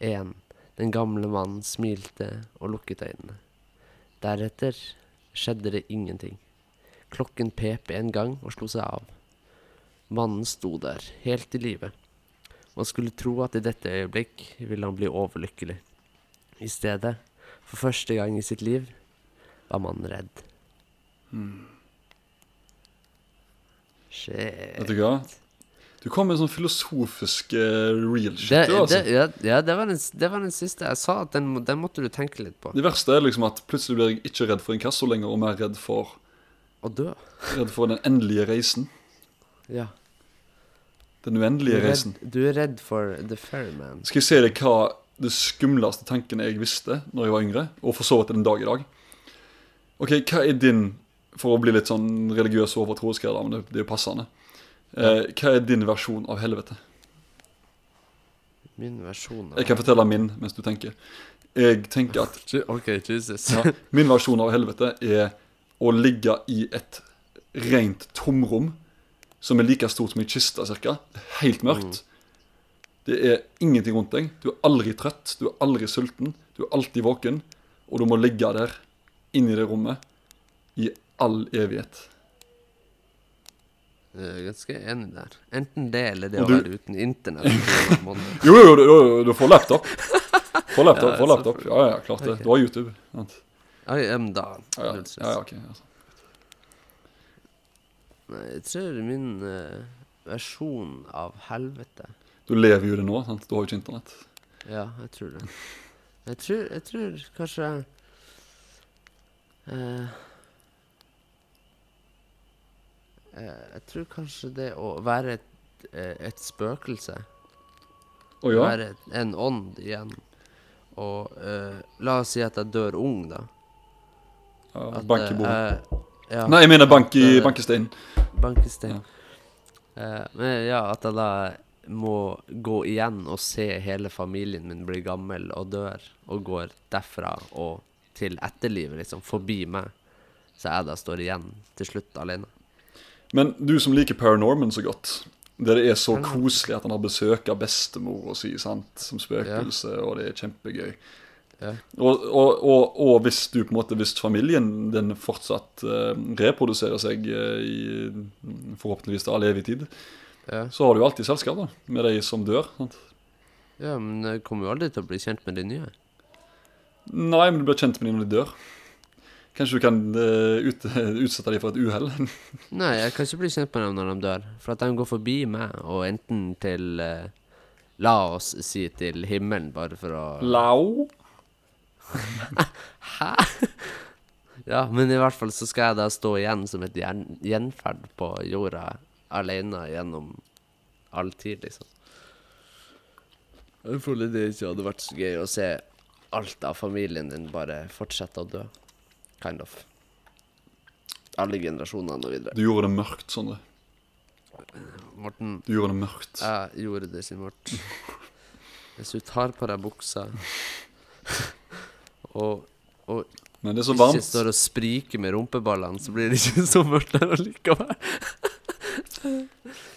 En. Den gamle mannen smilte og lukket øynene. Deretter skjedde det ingenting. Klokken pep en gang og slo seg av. Mannen sto der, helt i live. Man skulle tro at i dette øyeblikk ville han bli overlykkelig. I stedet, for første gang i sitt liv, var mannen redd. Shit. Vet du hva? Du kom med sånn filosofisk uh, real shit, Det, altså. det, ja, ja det, var den, det var den siste. Jeg sa at den, den måtte du tenke litt på. Det verste er liksom at plutselig blir jeg ikke redd for inkasso lenger, og mer redd for, Å dø. redd for den endelige reisen. Ja. Den Du uendelige reisen. du er redd for the ferryman. Skal jeg si deg hva det skumleste tanken jeg visste når jeg var yngre, og for så vidt den dag i dag? Ok, hva er din For å bli litt sånn religiøs og overtroisk men det, det er jo passende. Eh, hva er din versjon av helvete? Min versjon av Jeg kan fortelle min mens du tenker. Jeg tenker at OK, Jesus. ja, min versjon av helvete er å ligge i et rent tomrom som er like stort som ei kiste, cirka. Helt mørkt. Det er ingenting rundt deg. Du er aldri trøtt, du er aldri sulten. Du er alltid våken, og du må ligge der, inni det rommet, i all evighet. Jeg er ganske enig der. Enten det eller det du... å være uten internett. jo. Jo, jo, du, jo, du får laptop. Får laptop, Ja, får laptop. Ja, ja, klart det. Okay. Du har YouTube. sant? Ja, da. Ja, ja, ja, ja, ok. Altså. Jeg tror min eh, versjon av helvete Du lever jo det nå, sant? Du har jo ikke internett. Ja, jeg tror det. Jeg tror, jeg tror kanskje eh, eh, Jeg tror kanskje det å være et, eh, et spøkelse Å ja? Være en ånd igjen. Og eh, la oss si at jeg dør ung, da. ja At, bank i eh, bordet. Ja, Nei, jeg mener bank i at, bankesteinen. Bankestein. Eh, men ja, at jeg da må gå igjen og se hele familien min bli gammel og dør, og går derfra og til etterlivet, liksom, forbi meg. Så jeg da står igjen til slutt alene. Men du som liker Paranorman så godt, der det er så koselig at han har besøk av bestemor og si, sant, som spøkelse, og det er kjempegøy. Ja. Og, og, og, og hvis du på en måte, hvis familien den fortsatt uh, reproduserer seg uh, i forhåpentligvis all evig tid, Ja. så har du jo alltid selskap da, med de som dør. Sant? ja, men jeg kommer jo aldri til å bli kjent med de nye. Nei, men du blir kjent med dem når de dør. Kanskje du kan uh, ut, utsette dem for et uhell? Nei, jeg kan ikke bli kjent med dem når de dør. For at de går forbi meg, og enten til uh, La oss si til himmelen, bare for å Lau? Ja, men i hvert fall så skal jeg da stå igjen som et gjen gjenferd på jorda alene gjennom all tid, liksom. Jeg føler det ikke hadde vært så gøy å se alt av familien din bare fortsette å dø. Kind of. Alle generasjonene og videre. Du gjorde det mørkt, Sondre. Morten, Du gjorde det mørkt. jeg gjorde det, Simort. Hvis du tar på deg buksa og, og Men det er så ikke varmt. står og spriker med rumpeballene, så blir det ikke så mørkt der allikevel.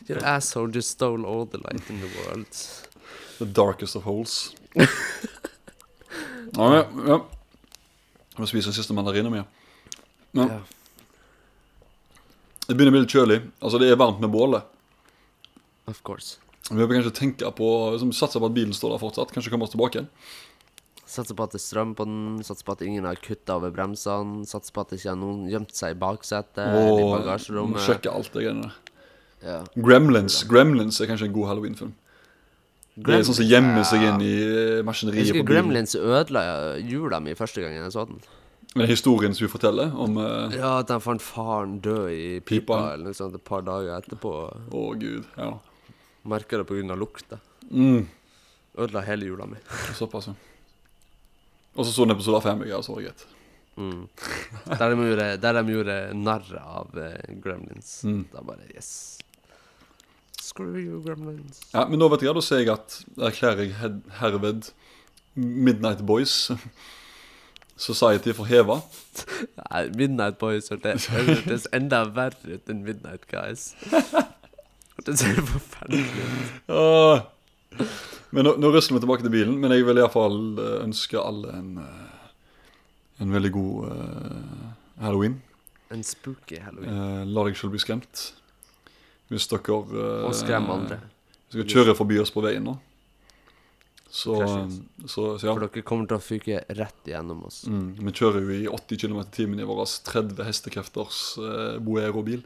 Your asshole just stole all the light in the world. The darkest of holes. ja, ja, ja. Jeg må spise siste mandarinen min. Ja. Ja. Det begynner å bli litt kjølig. Altså, det er varmt med bålet. Of course. Vi bør kanskje tenke på liksom, Satse på at bilen står der fortsatt. Kanskje komme oss tilbake igjen. Satser på at det er strøm på den, satser på at ingen har kutta over bremsene, satser på at det ikke har noen gjemt seg i baksetet eller i bagasjerommet. sjekke alt det greiene der. Ja. Gremlins Gremlins er kanskje en god halloween-film. Det er sånn som gjemmer seg inn i maskineriet. Jeg husker. Gremlins ødela jula mi første gangen jeg så den. Men historien som vi forteller om uh, Ja, at han fant faren død i pipa, Pipa. eller noe sånt et par dager etterpå. gud. Ja. Merka det pga. lukta. Mm, Ødela hele jula mi. såpass, ja. Og så så hun episode av Family Guy, det greit. Mm. Der, de gjorde, der de gjorde narr av uh, Gremlins. Mm. Da bare Yes. Screw you, Gremlins. Ja, Men nå vet jeg, da ser jeg at erklærer jeg herved Midnight Boys Society for heva. Nei, Midnight Boys hørtes enda verre ut enn Midnight Guys. Det ser forferdelig ut. Men nå, nå rusler vi tilbake til bilen, men jeg vil iallfall ønske alle en, eh, en veldig god uh, halloween. En spooky halloween. Uh, la deg selv bli skremt. Hvis dere uh, Og skrem andre. Hvis dere kjører forbi oss på veien nå, så, så, så ja. For dere kommer til å fyke rett igjennom oss. Mm, vi kjører jo i 80 km i timen i vår 30 hestekrefters uh, Boero-bil.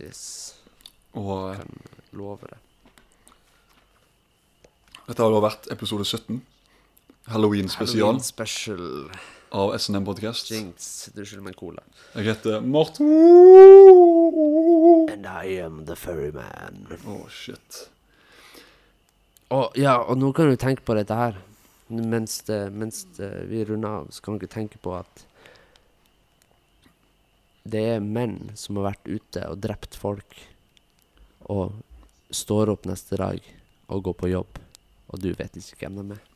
Yes. Og eh, Kan love det. Dette har da vært episode 17. Halloween-spesial Halloween special. av SNM Podcast. Jinx, du skylder meg en cola. Jeg heter Morten. And I am the ferryman. Å, shit. Og, ja, og nå kan du tenke på dette her. Mens, det, mens det, vi runder av, så kan dere tenke på at det er menn som har vært ute og drept folk, og står opp neste dag og går på jobb, og du vet ikke hvem de er.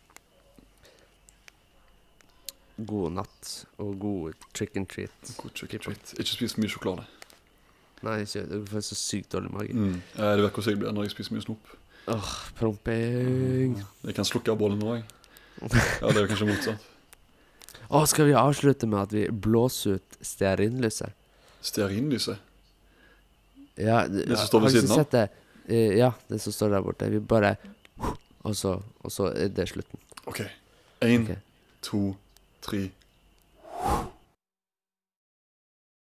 God natt og god trick and treat. God trick and treat. Ikke spis for mye sjokolade. Nei, ikke Du får så sykt dårlig mage. Mm. Du vet hvordan jeg blir når jeg spiser mye snop. Åh, promping. Jeg kan slukke av bollen nå, jeg. Ja, det er jo kanskje motsatt. Å, skal vi avslutte med at vi blåser ut stearinlyset? Stearinlyset. Ja, det, Det som står ved siden av? det? Eh, ja, det som står der borte. Vi bare og så, og så er det slutten. OK. Én, okay. to, tre.